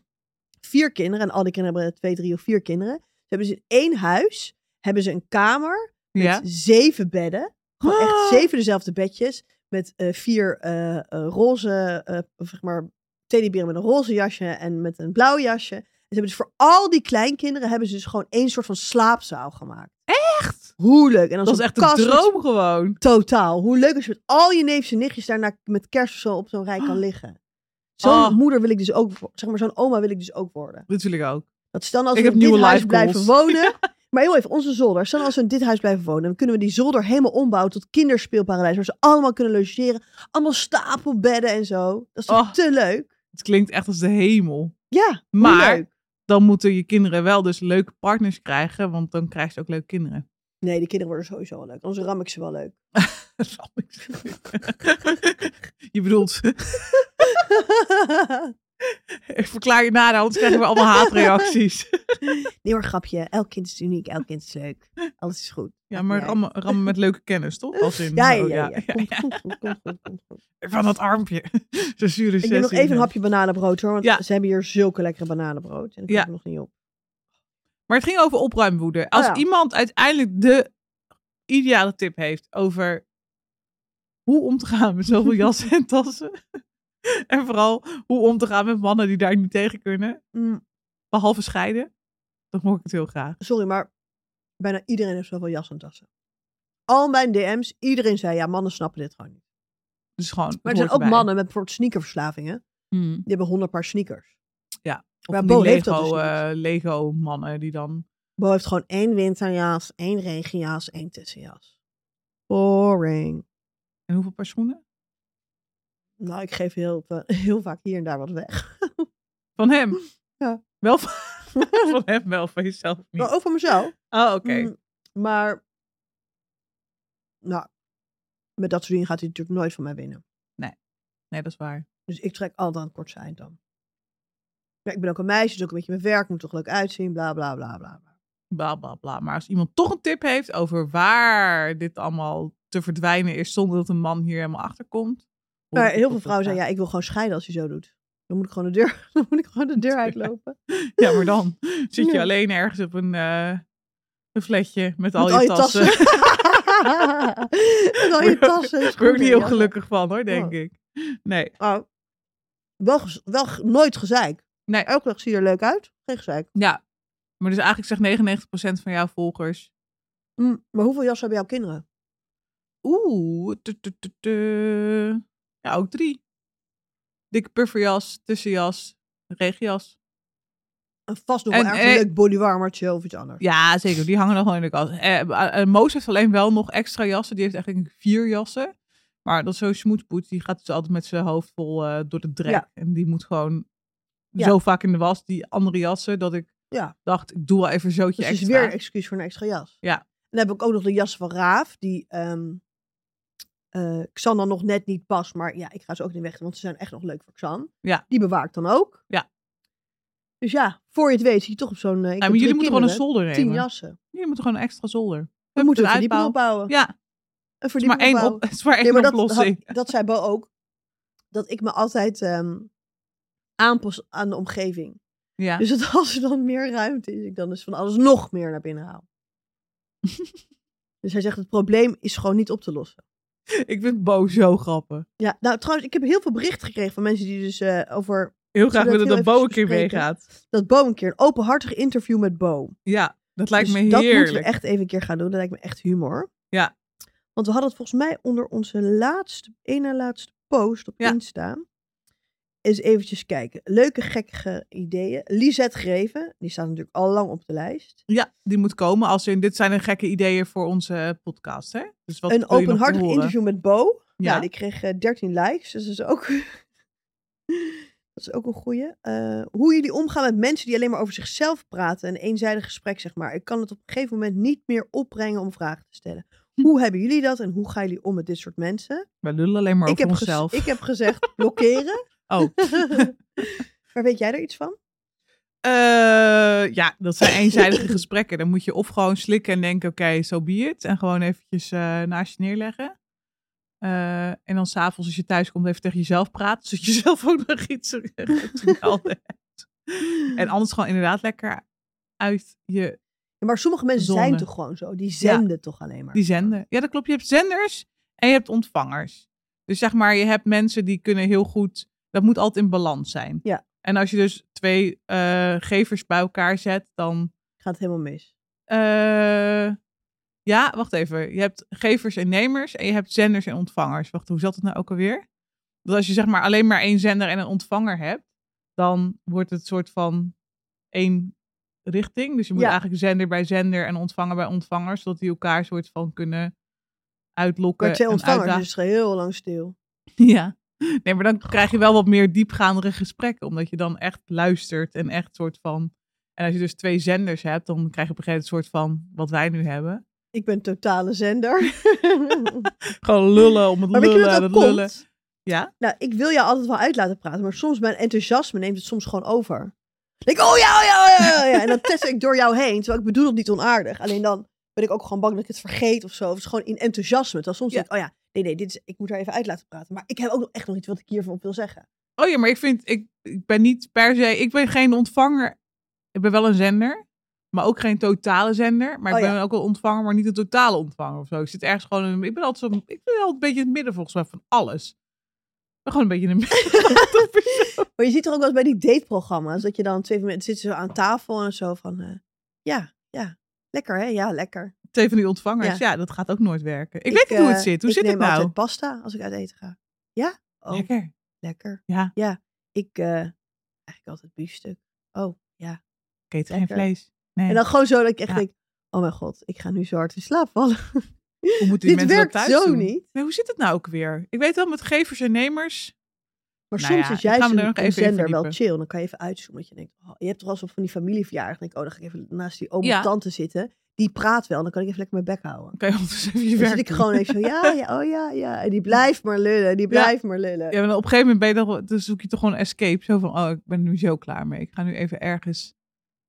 vier kinderen. En al die kinderen hebben twee, drie of vier kinderen. Ze hebben dus in één huis... hebben ze een kamer met ja. zeven bedden. Gewoon echt Ah. zeven dezelfde bedjes. Met eh, vier eh, eh, roze, zeg maar, teddyberen met een roze jasje en met een blauw jasje. En ze hebben dus voor al die kleinkinderen hebben ze dus gewoon één soort van slaapzaal gemaakt. Echt? Hoe leuk. En dan Dat is echt een met- droom gewoon. Totaal. Hoe leuk als je met al je neefjes en nichtjes daarna met kerst of zo op zo'n rij kan liggen. Zo'n Ah. moeder wil ik dus ook, zeg maar zo'n oma wil ik dus ook worden. Dat wil ik ook. Dat dan als Ik we in dit huis blijven wonen. Maar heel even, onze zolder. Stel als we in dit huis blijven wonen, dan kunnen we die zolder helemaal ombouwen tot kinderspeelparadijs. Waar ze allemaal kunnen logeren. Allemaal stapelbedden en zo. Dat is toch Oh. te leuk? Het klinkt echt als de hemel. Ja, Maar- leuk. Dan moeten je kinderen wel dus leuke partners krijgen, want dan krijg je ook leuke kinderen. Nee, die kinderen worden sowieso wel leuk. Anders ram ik ze wel leuk. je bedoelt, verklaar je nader, anders krijgen we allemaal haatreacties. nee hoor, grapje. Elk kind is uniek. Elk kind is leuk. Alles is goed. Ja, maar Ja. rammen, rammen met leuke kennis, toch? Als in, Ja, ja, oh. Van dat armpje. Zo zure Ik neem nog even een hapje bananenbrood hoor. Want ze hebben hier zulke lekkere bananenbrood. En ik Ja. heb nog niet op. Maar het ging over opruimwoede. Als Oh ja. iemand uiteindelijk de ideale tip heeft over hoe om te gaan met zoveel jassen en tassen. en vooral hoe om te gaan met mannen die daar niet tegen kunnen. Mm, Behalve scheiden. Dan hoor ik het heel graag. Sorry, maar bijna iedereen heeft zoveel jas en tassen. Al mijn DM's, iedereen zei, ja, mannen snappen dit gewoon niet. Dus gewoon. Maar er zijn ook erbij. mannen met bijvoorbeeld sneakerverslavingen. Hmm. Die hebben honderd paar sneakers. Of Maar Bo heeft dat Lego, dus eh, Lego mannen die dan. Bo heeft gewoon één winterjas, één regenjas, één tussenjas. Boring. En hoeveel paar schoenen? Nou, ik geef heel, heel vaak hier en daar wat weg. Van hem? Ja. Wel van, van hem, wel van jezelf niet. Maar ook voor mezelf. Oh, oké. Mm, maar, nou, met dat soort dingen gaat hij natuurlijk nooit van mij winnen. Nee, dat is waar. Dus ik trek altijd aan het kortste eind dan. Ja, ik ben ook een meisje, dus ook een beetje mijn werk, moet toch leuk uitzien, bla bla bla bla. bla. Bla bla bla. Maar als iemand toch een tip heeft over waar dit allemaal te verdwijnen is zonder dat een man hier helemaal achter komt. Maar heel veel vrouwen zeggen, ja, ik wil gewoon scheiden als hij zo doet. Dan moet ik gewoon de deur, dan moet ik gewoon de deur uitlopen. Ja, maar dan zit je Ja. alleen ergens op een, eh, een flatje met al Met je tassen. Met al je tassen. Daar word ik niet heel gelukkig van hoor, denk Oh. ik. Nee. Oh, wel, wel nooit gezeik. Nee. Elke dag zie je er leuk uit. Geen gezeik. Ja. Maar dus eigenlijk zegt 99% van jouw volgers. Mm, maar hoeveel jassen hebben jouw kinderen? Oeh. Ja, ook drie. Dikke pufferjas, tussenjas, regenjas. En vast nog En, wel ergens een eh, leuk bodywarmertje of iets anders. Ja, zeker. Die hangen nog gewoon in de kast. Eh, eh, eh, Moos heeft alleen wel nog extra jassen. Die heeft eigenlijk vier jassen. Maar dat is zo smoetspoet. Die gaat dus altijd met zijn hoofd vol eh, door de drek. Ja. En die moet gewoon Ja. zo vaak in de was. Die andere jassen. Dat ik Ja. dacht, ik doe wel even een zootje Dus is weer een excuus voor een extra jas. Ja. En dan heb ik ook nog de jas van Raaf. Die ehm eh, Xan nog net niet past. Maar ja, ik ga ze ook niet weg. Want ze zijn echt nog leuk voor Xan. Ja. Die bewaar ik dan ook. Ja. Dus ja, voor je het weet zie je toch op zo'n... Ja, heb maar jullie moeten gewoon een zolder Tien nemen. jassen. Jullie moeten gewoon een extra zolder. We moeten een verdieping opbouwen. Ja, Een maar één, op, het is maar één Nee, maar dat, oplossing. had- dat zei Bo ook. Dat ik me altijd ehm aanpas aan de omgeving. Ja. Dus dat als er dan meer ruimte is, ik dan dus van alles nog meer naar binnen haal. dus hij zegt, het probleem is gewoon niet op te lossen. Ik vind Bo zo grappig. Ja, nou trouwens, ik heb heel veel berichten gekregen van mensen die dus eh, over Heel graag willen dat Bo een keer meegaat. dat Bo een keer een openhartig interview met Bo. Ja, dat lijkt Dus me dat heerlijk. moeten we echt even een keer gaan doen. Dat lijkt me echt humor. Ja. Want we hadden het volgens mij onder onze laatste, ene laatste post op Ja. Insta. Eens eventjes kijken. Leuke, gekke ideeën. Lisette Greven, die staat natuurlijk al lang op de lijst. Ja, die moet komen. Als in, dit zijn een gekke ideeën voor onze podcast, hè? Dus wat een openhartig interview met Bo. Ja, die kreeg eh, 13 likes. Dus dat is ook, dat is ook een goeie. Eh, hoe jullie omgaan met mensen die alleen maar over zichzelf praten. Een eenzijdig gesprek, zeg maar. Ik kan het op een gegeven moment niet meer opbrengen om vragen te stellen. Hm. Hoe hebben jullie dat en hoe gaan jullie om met dit soort mensen? We lullen alleen maar Ik over heb, gez- onszelf. ik heb gezegd blokkeren. Oh. maar weet jij er iets van? Eh, ja, dat zijn eenzijdige gesprekken. Dan moet je of gewoon slikken en denken, oké, zo be it. En gewoon eventjes eh, naast je neerleggen. Eh, en dan s'avonds als je thuis komt even tegen jezelf praten. Zodat je zelf ook nog iets te te melden hebt. En anders gewoon inderdaad lekker uit je... Ja, maar sommige mensen zijn toch gewoon zo. Die zenden toch alleen maar. Die zenden. Ja, dat klopt. Je hebt zenders en je hebt ontvangers. Dus zeg maar, je hebt mensen die kunnen heel goed... Dat moet altijd in balans zijn. Ja. En als je dus twee eh, gevers bij elkaar zet, dan... Gaat het helemaal mis. Eh, ja, wacht even. Je hebt gevers en nemers en je hebt zenders en ontvangers. Wacht, hoe zat het nou ook alweer? Dat als je zeg maar alleen maar één zender en een ontvanger hebt, dan wordt het soort van één richting. Dus je moet Ja. eigenlijk zender bij zender en ontvanger bij ontvanger, zodat die elkaar soort van kunnen uitlokken. Maar twee en ontvangers het heel lang stil. Ja. Nee, maar dan krijg je wel wat meer diepgaandere gesprekken, omdat je dan echt luistert en echt soort van. En als je dus twee zenders hebt, dan krijg je op een gegeven moment een soort van wat wij nu hebben. Ik ben totale zender. Gewoon lullen om het maar weet je lullen wat en dat het lullen. komt? Ja? Nou, ik wil jou altijd wel uit laten praten, maar soms mijn enthousiasme neemt het soms gewoon over. Dan denk ik, oh ja, oh ja, oh ja, oh ja. En dan test ik door jou heen, terwijl ik bedoel het niet onaardig. Alleen dan ben ik ook gewoon bang dat ik het vergeet of zo. Of het is gewoon in enthousiasme. Dan soms Ja. denk ik, oh ja, nee, nee, dit is, ik moet er even uit laten praten. Maar ik heb ook nog echt nog iets wat ik hiervan op wil zeggen. Oh ja, maar ik vind, ik, ik ben niet per se, ik ben geen ontvanger. Ik ben wel een zender, maar ook geen totale zender. Maar ik Oh ja. ben ook een ontvanger, maar niet een totale ontvanger of zo. Ik zit ergens gewoon, in, ik ben altijd zo, ik ben altijd een beetje in het midden volgens mij van alles. Gewoon een beetje in het midden. Maar je ziet er ook wel eens bij die dateprogramma's, dat je dan twee mensen zitten zo aan tafel en zo van, eh, Ja, ja. Lekker, hè? Ja, lekker. Van die ontvangers. Ja. dat gaat ook nooit werken. Ik, weet niet hoe het eh, zit. Hoe zit het nou? altijd pasta als ik uit eten ga. Ja? Oh, lekker. Lekker. lekker. Ja. Ik eh eigenlijk altijd biefstuk. Oh, ja. Ik eet geen vlees. Nee. En dan gewoon zo dat ik echt Ja. denk, oh mijn god, ik ga nu zo hard in slaap vallen. hoe moeten die Dit mensen werkt dat thuis zo doen? niet. Nee, hoe zit het nou ook weer? Ik weet wel met gevers en nemers. Maar Nou soms ja, is juist een, een zender wel chill. Dan kan je even uitzoomen. Dat je denkt, oh, je hebt toch zo van die familieverjaardag. Denk ik, oh, dan ga ik even naast die oom Ja. tante zitten. Die praat wel. Dan kan ik even lekker mijn bek houden. Je ondertussen even je Dan zit ik gewoon even zo, ja, ja, oh ja, ja. En die blijft maar lullen. Die blijft maar lullen. Ja, maar op een gegeven moment ben je dan, dan zoek je toch gewoon een escape. Zo van, oh, ik ben nu zo klaar mee. Ik ga nu even ergens,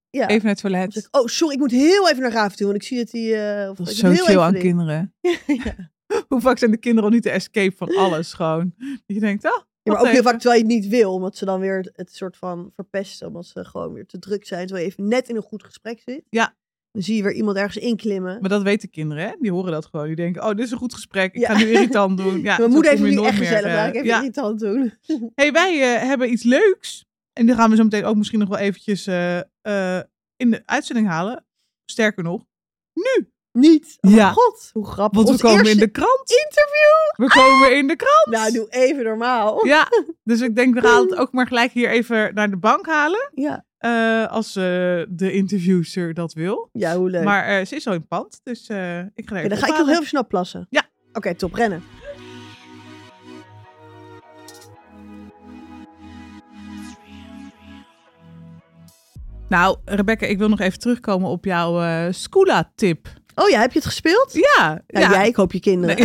Ja. even naar het toilet. ik, oh, sorry, ik moet heel even naar Raven toe. Want ik zie dat die... of Dat is zo heel chill aan kinderen. Hoe vaak zijn de kinderen al niet de escape van alles gewoon? Dat je denkt, oh, Ja, maar ook heel vaak terwijl je het niet wil. Omdat ze dan weer het, het soort van verpesten. Omdat ze gewoon weer te druk zijn. Terwijl je even net in een goed gesprek zit. Ja. Dan zie je weer iemand ergens inklimmen. Maar dat weten kinderen, hè? Die horen dat gewoon. Die denken, oh, dit is een goed gesprek. Ik Ja. ga nu irritant doen. Ja, Mijn moeder heeft nu echt gezellig. eh, Laat ik even ja. irritant doen. hey, wij eh, hebben iets leuks. En die gaan we zo meteen ook misschien nog wel eventjes eh, eh, in de uitzending halen. Sterker nog, nu. Niet. Oh Ja. god. Hoe grappig. Want we komen in de krant. interview. We komen in de krant. Nou, doe even normaal. Ja, dus ik denk, we gaan het ook maar gelijk hier even naar de bank halen. Ja. eh, als eh, de interviewster dat wil. Ja, hoe leuk. Maar eh, ze is al in pand, dus ik ga er even dan ga ik heel even snel plassen. Ja. Oké, top. Rennen. Nou, Rebecca, ik wil nog even terugkomen op jouw eh Scula-tip. Oh ja, heb je het gespeeld? Ja, Ja, jij, ik hoop je kinderen.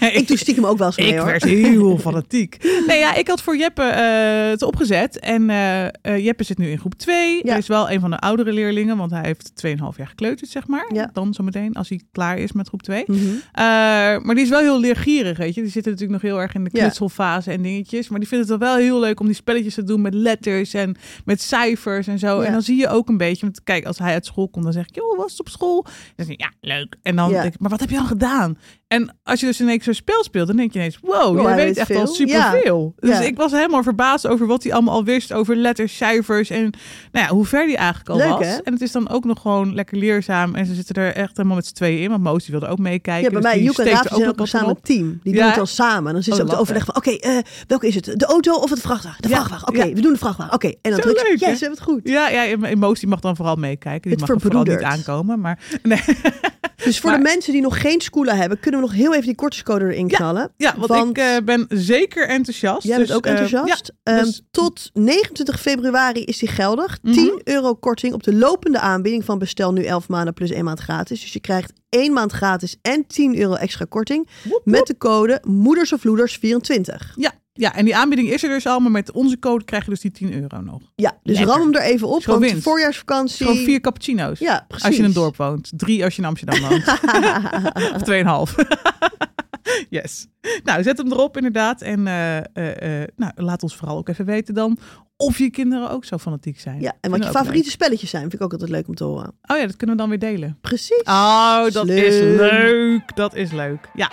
Nee. ik doe stiekem ook wel eens mee Ik hoor. werd heel fanatiek. Nee, ja, ik had voor Jeppe eh, het opgezet. En eh, Jeppe zit nu in groep 2. Ja. Hij is wel een van de oudere leerlingen, want hij heeft 2,5 jaar gekleuterd, zeg maar. Ja. Dan zometeen, als hij klaar is met groep 2. Mhm. Maar die is wel heel leergierig, weet je. Die zitten natuurlijk nog heel erg in de knutselfase en dingetjes. Maar die vindt het wel heel leuk om die spelletjes te doen met letters en met cijfers en zo. En dan zie je ook een beetje, want kijk, als hij uit school komt, dan zeg ik, joh, was het op school? Dan zeg ik, ja, leuk. En dan Ja. denk ik, maar wat heb je dan gedaan? En als je dus in één keer zo'n spel speelt, dan denk je ineens, wow, hij weet echt veel. al superveel. Dus Ja. ik was helemaal verbaasd over wat hij allemaal al wist over letters, cijfers en nou ja, hoe ver die eigenlijk al Leuk, was. hè? En het is dan ook nog gewoon lekker leerzaam en ze zitten er echt helemaal met z'n tweeën in, want Moos wilde ook meekijken. Ja, bij dus mij, Joek en steekt Raaf zijn ook een samen team. Die doen het dan samen. En dan zit Oh, ze ook overleggen van, oké, eh, welke is het? De auto of het vrachtwagen? De vrachtwagen. Oké, we doen de vrachtwagen. Oké, en dan Zo druk je, yes, we hebben het goed. Ja, ja, die mag dan vooral meekijken. Die Het mag er vooral niet aankomen. Maar nee. Dus voor de mensen die nog geen schoola hebben, kunnen we nog heel even die kortingscode erin Ja, knallen. Ja, want, Want- ik eh, ben zeker enthousiast. Jij Dus, bent ook eh, enthousiast. ja, Ehm, dus- tot 29 februari is die geldig. Mhm. 10 euro korting op de lopende aanbieding van bestel nu 11 maanden plus 1 maand gratis. Dus je krijgt 1 maand gratis en 10 euro extra korting woep, woep. met de code moeders of loeders 24. ja, ja, en die aanbieding is er dus al. Maar met onze code krijg je dus die 10 euro nog. Ja, dus Lekker. ram hem er even op, Gewoon want winst. voorjaarsvakantie. Gewoon vier cappuccino's. Ja, precies. Als je in een dorp woont. Drie als je in Amsterdam woont. of tweeënhalf. yes. Nou, zet hem erop inderdaad. En eh, eh, eh, nou, laat ons vooral ook even weten dan of je kinderen ook zo fanatiek zijn. Ja, en wat je favoriete spelletjes zijn, vind ik ook altijd leuk om te horen. Oh ja, dat kunnen we dan weer delen. Precies. Oh, dat Slim. is leuk. Dat is leuk. Ja.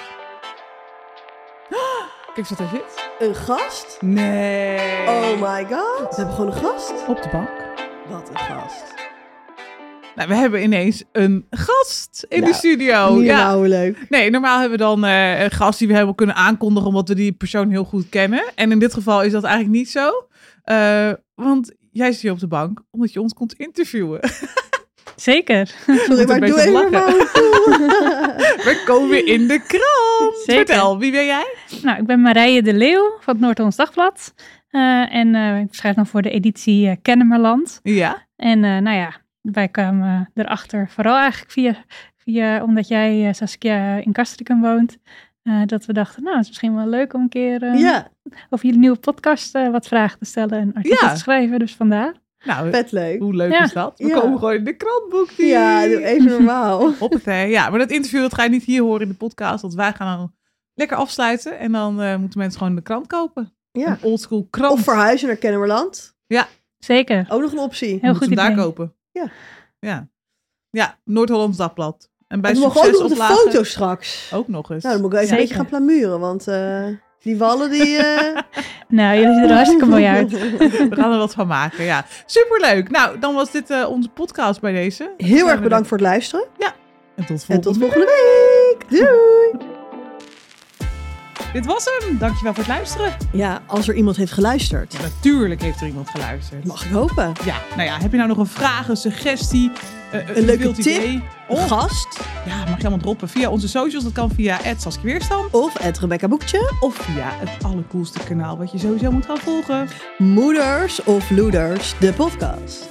Kijk eens wat daar zit. Een gast? Nee. Oh my god. We hebben gewoon een gast. Op de bank. Wat een gast. Nou, we hebben ineens een gast in Nou, de studio. Niet Ja. hoe leuk. Nee, normaal hebben we dan eh, een gast die we helemaal kunnen aankondigen omdat we die persoon heel goed kennen. En in dit geval is dat eigenlijk niet zo. Eh, want jij zit hier op de bank omdat je ons komt interviewen. Zeker. Sorry, maar doe even normaal. we komen in de krant. Zeker. Vertel, wie ben jij? Nou, ik ben Marije de Leeuw van het Noord-Hollands Dagblad. Eh, en eh, ik schrijf dan voor de editie eh, Kennemerland. Ja. En nou ja, wij kwamen erachter, vooral eigenlijk via, via omdat jij, Saskia, in Castricum woont. dat we dachten, nou, het is misschien wel leuk om een keer Ja, over jullie nieuwe podcast wat vragen te stellen en artikelen Ja. te schrijven. Dus vandaar. Nou, vet leuk. hoe leuk Ja. is dat? We Ja. komen gewoon in de krantboek. Ja, even normaal. Hoppatee. Ja, maar dat interview dat ga je niet hier horen in de podcast. Want wij gaan dan lekker afsluiten. En dan eh, moeten mensen gewoon de krant kopen. Ja. Een oldschool krant. Of verhuizen naar Kennemerland. Zeker. Ook nog een optie. Heel Moeten goed ze hem daar idee. kopen. Ja. Ja. Ja, Noord-Hollands Dagblad. En bij we mogen ook nog op de foto straks. ook nog eens. Nou, dan moet ik even Zeker. een beetje gaan plamuren, want... eh, Die wallen die... eh, Nou, jullie zien er hartstikke mooi uit. We gaan er wat van maken, ja. Superleuk. Nou, dan was dit eh, onze podcast bij deze. Heel erg bedankt voor het luisteren. er- En tot En tot volgende volgende week. Doei! Dit was hem. Dankjewel voor het luisteren. Ja, als er iemand heeft geluisterd. Ja, natuurlijk heeft er iemand geluisterd. Mag ik hopen. Ja, nou ja, heb je nou nog een vraag, een suggestie, eh, Een leuke tip? idee? Of, gast. ja, mag je allemaal droppen via onze socials. Dat kan via Saskia Weerstam. Of het Rebecca Boekje. Of via het allercoolste kanaal wat je sowieso moet gaan volgen. Moeders of Loeders, de podcast.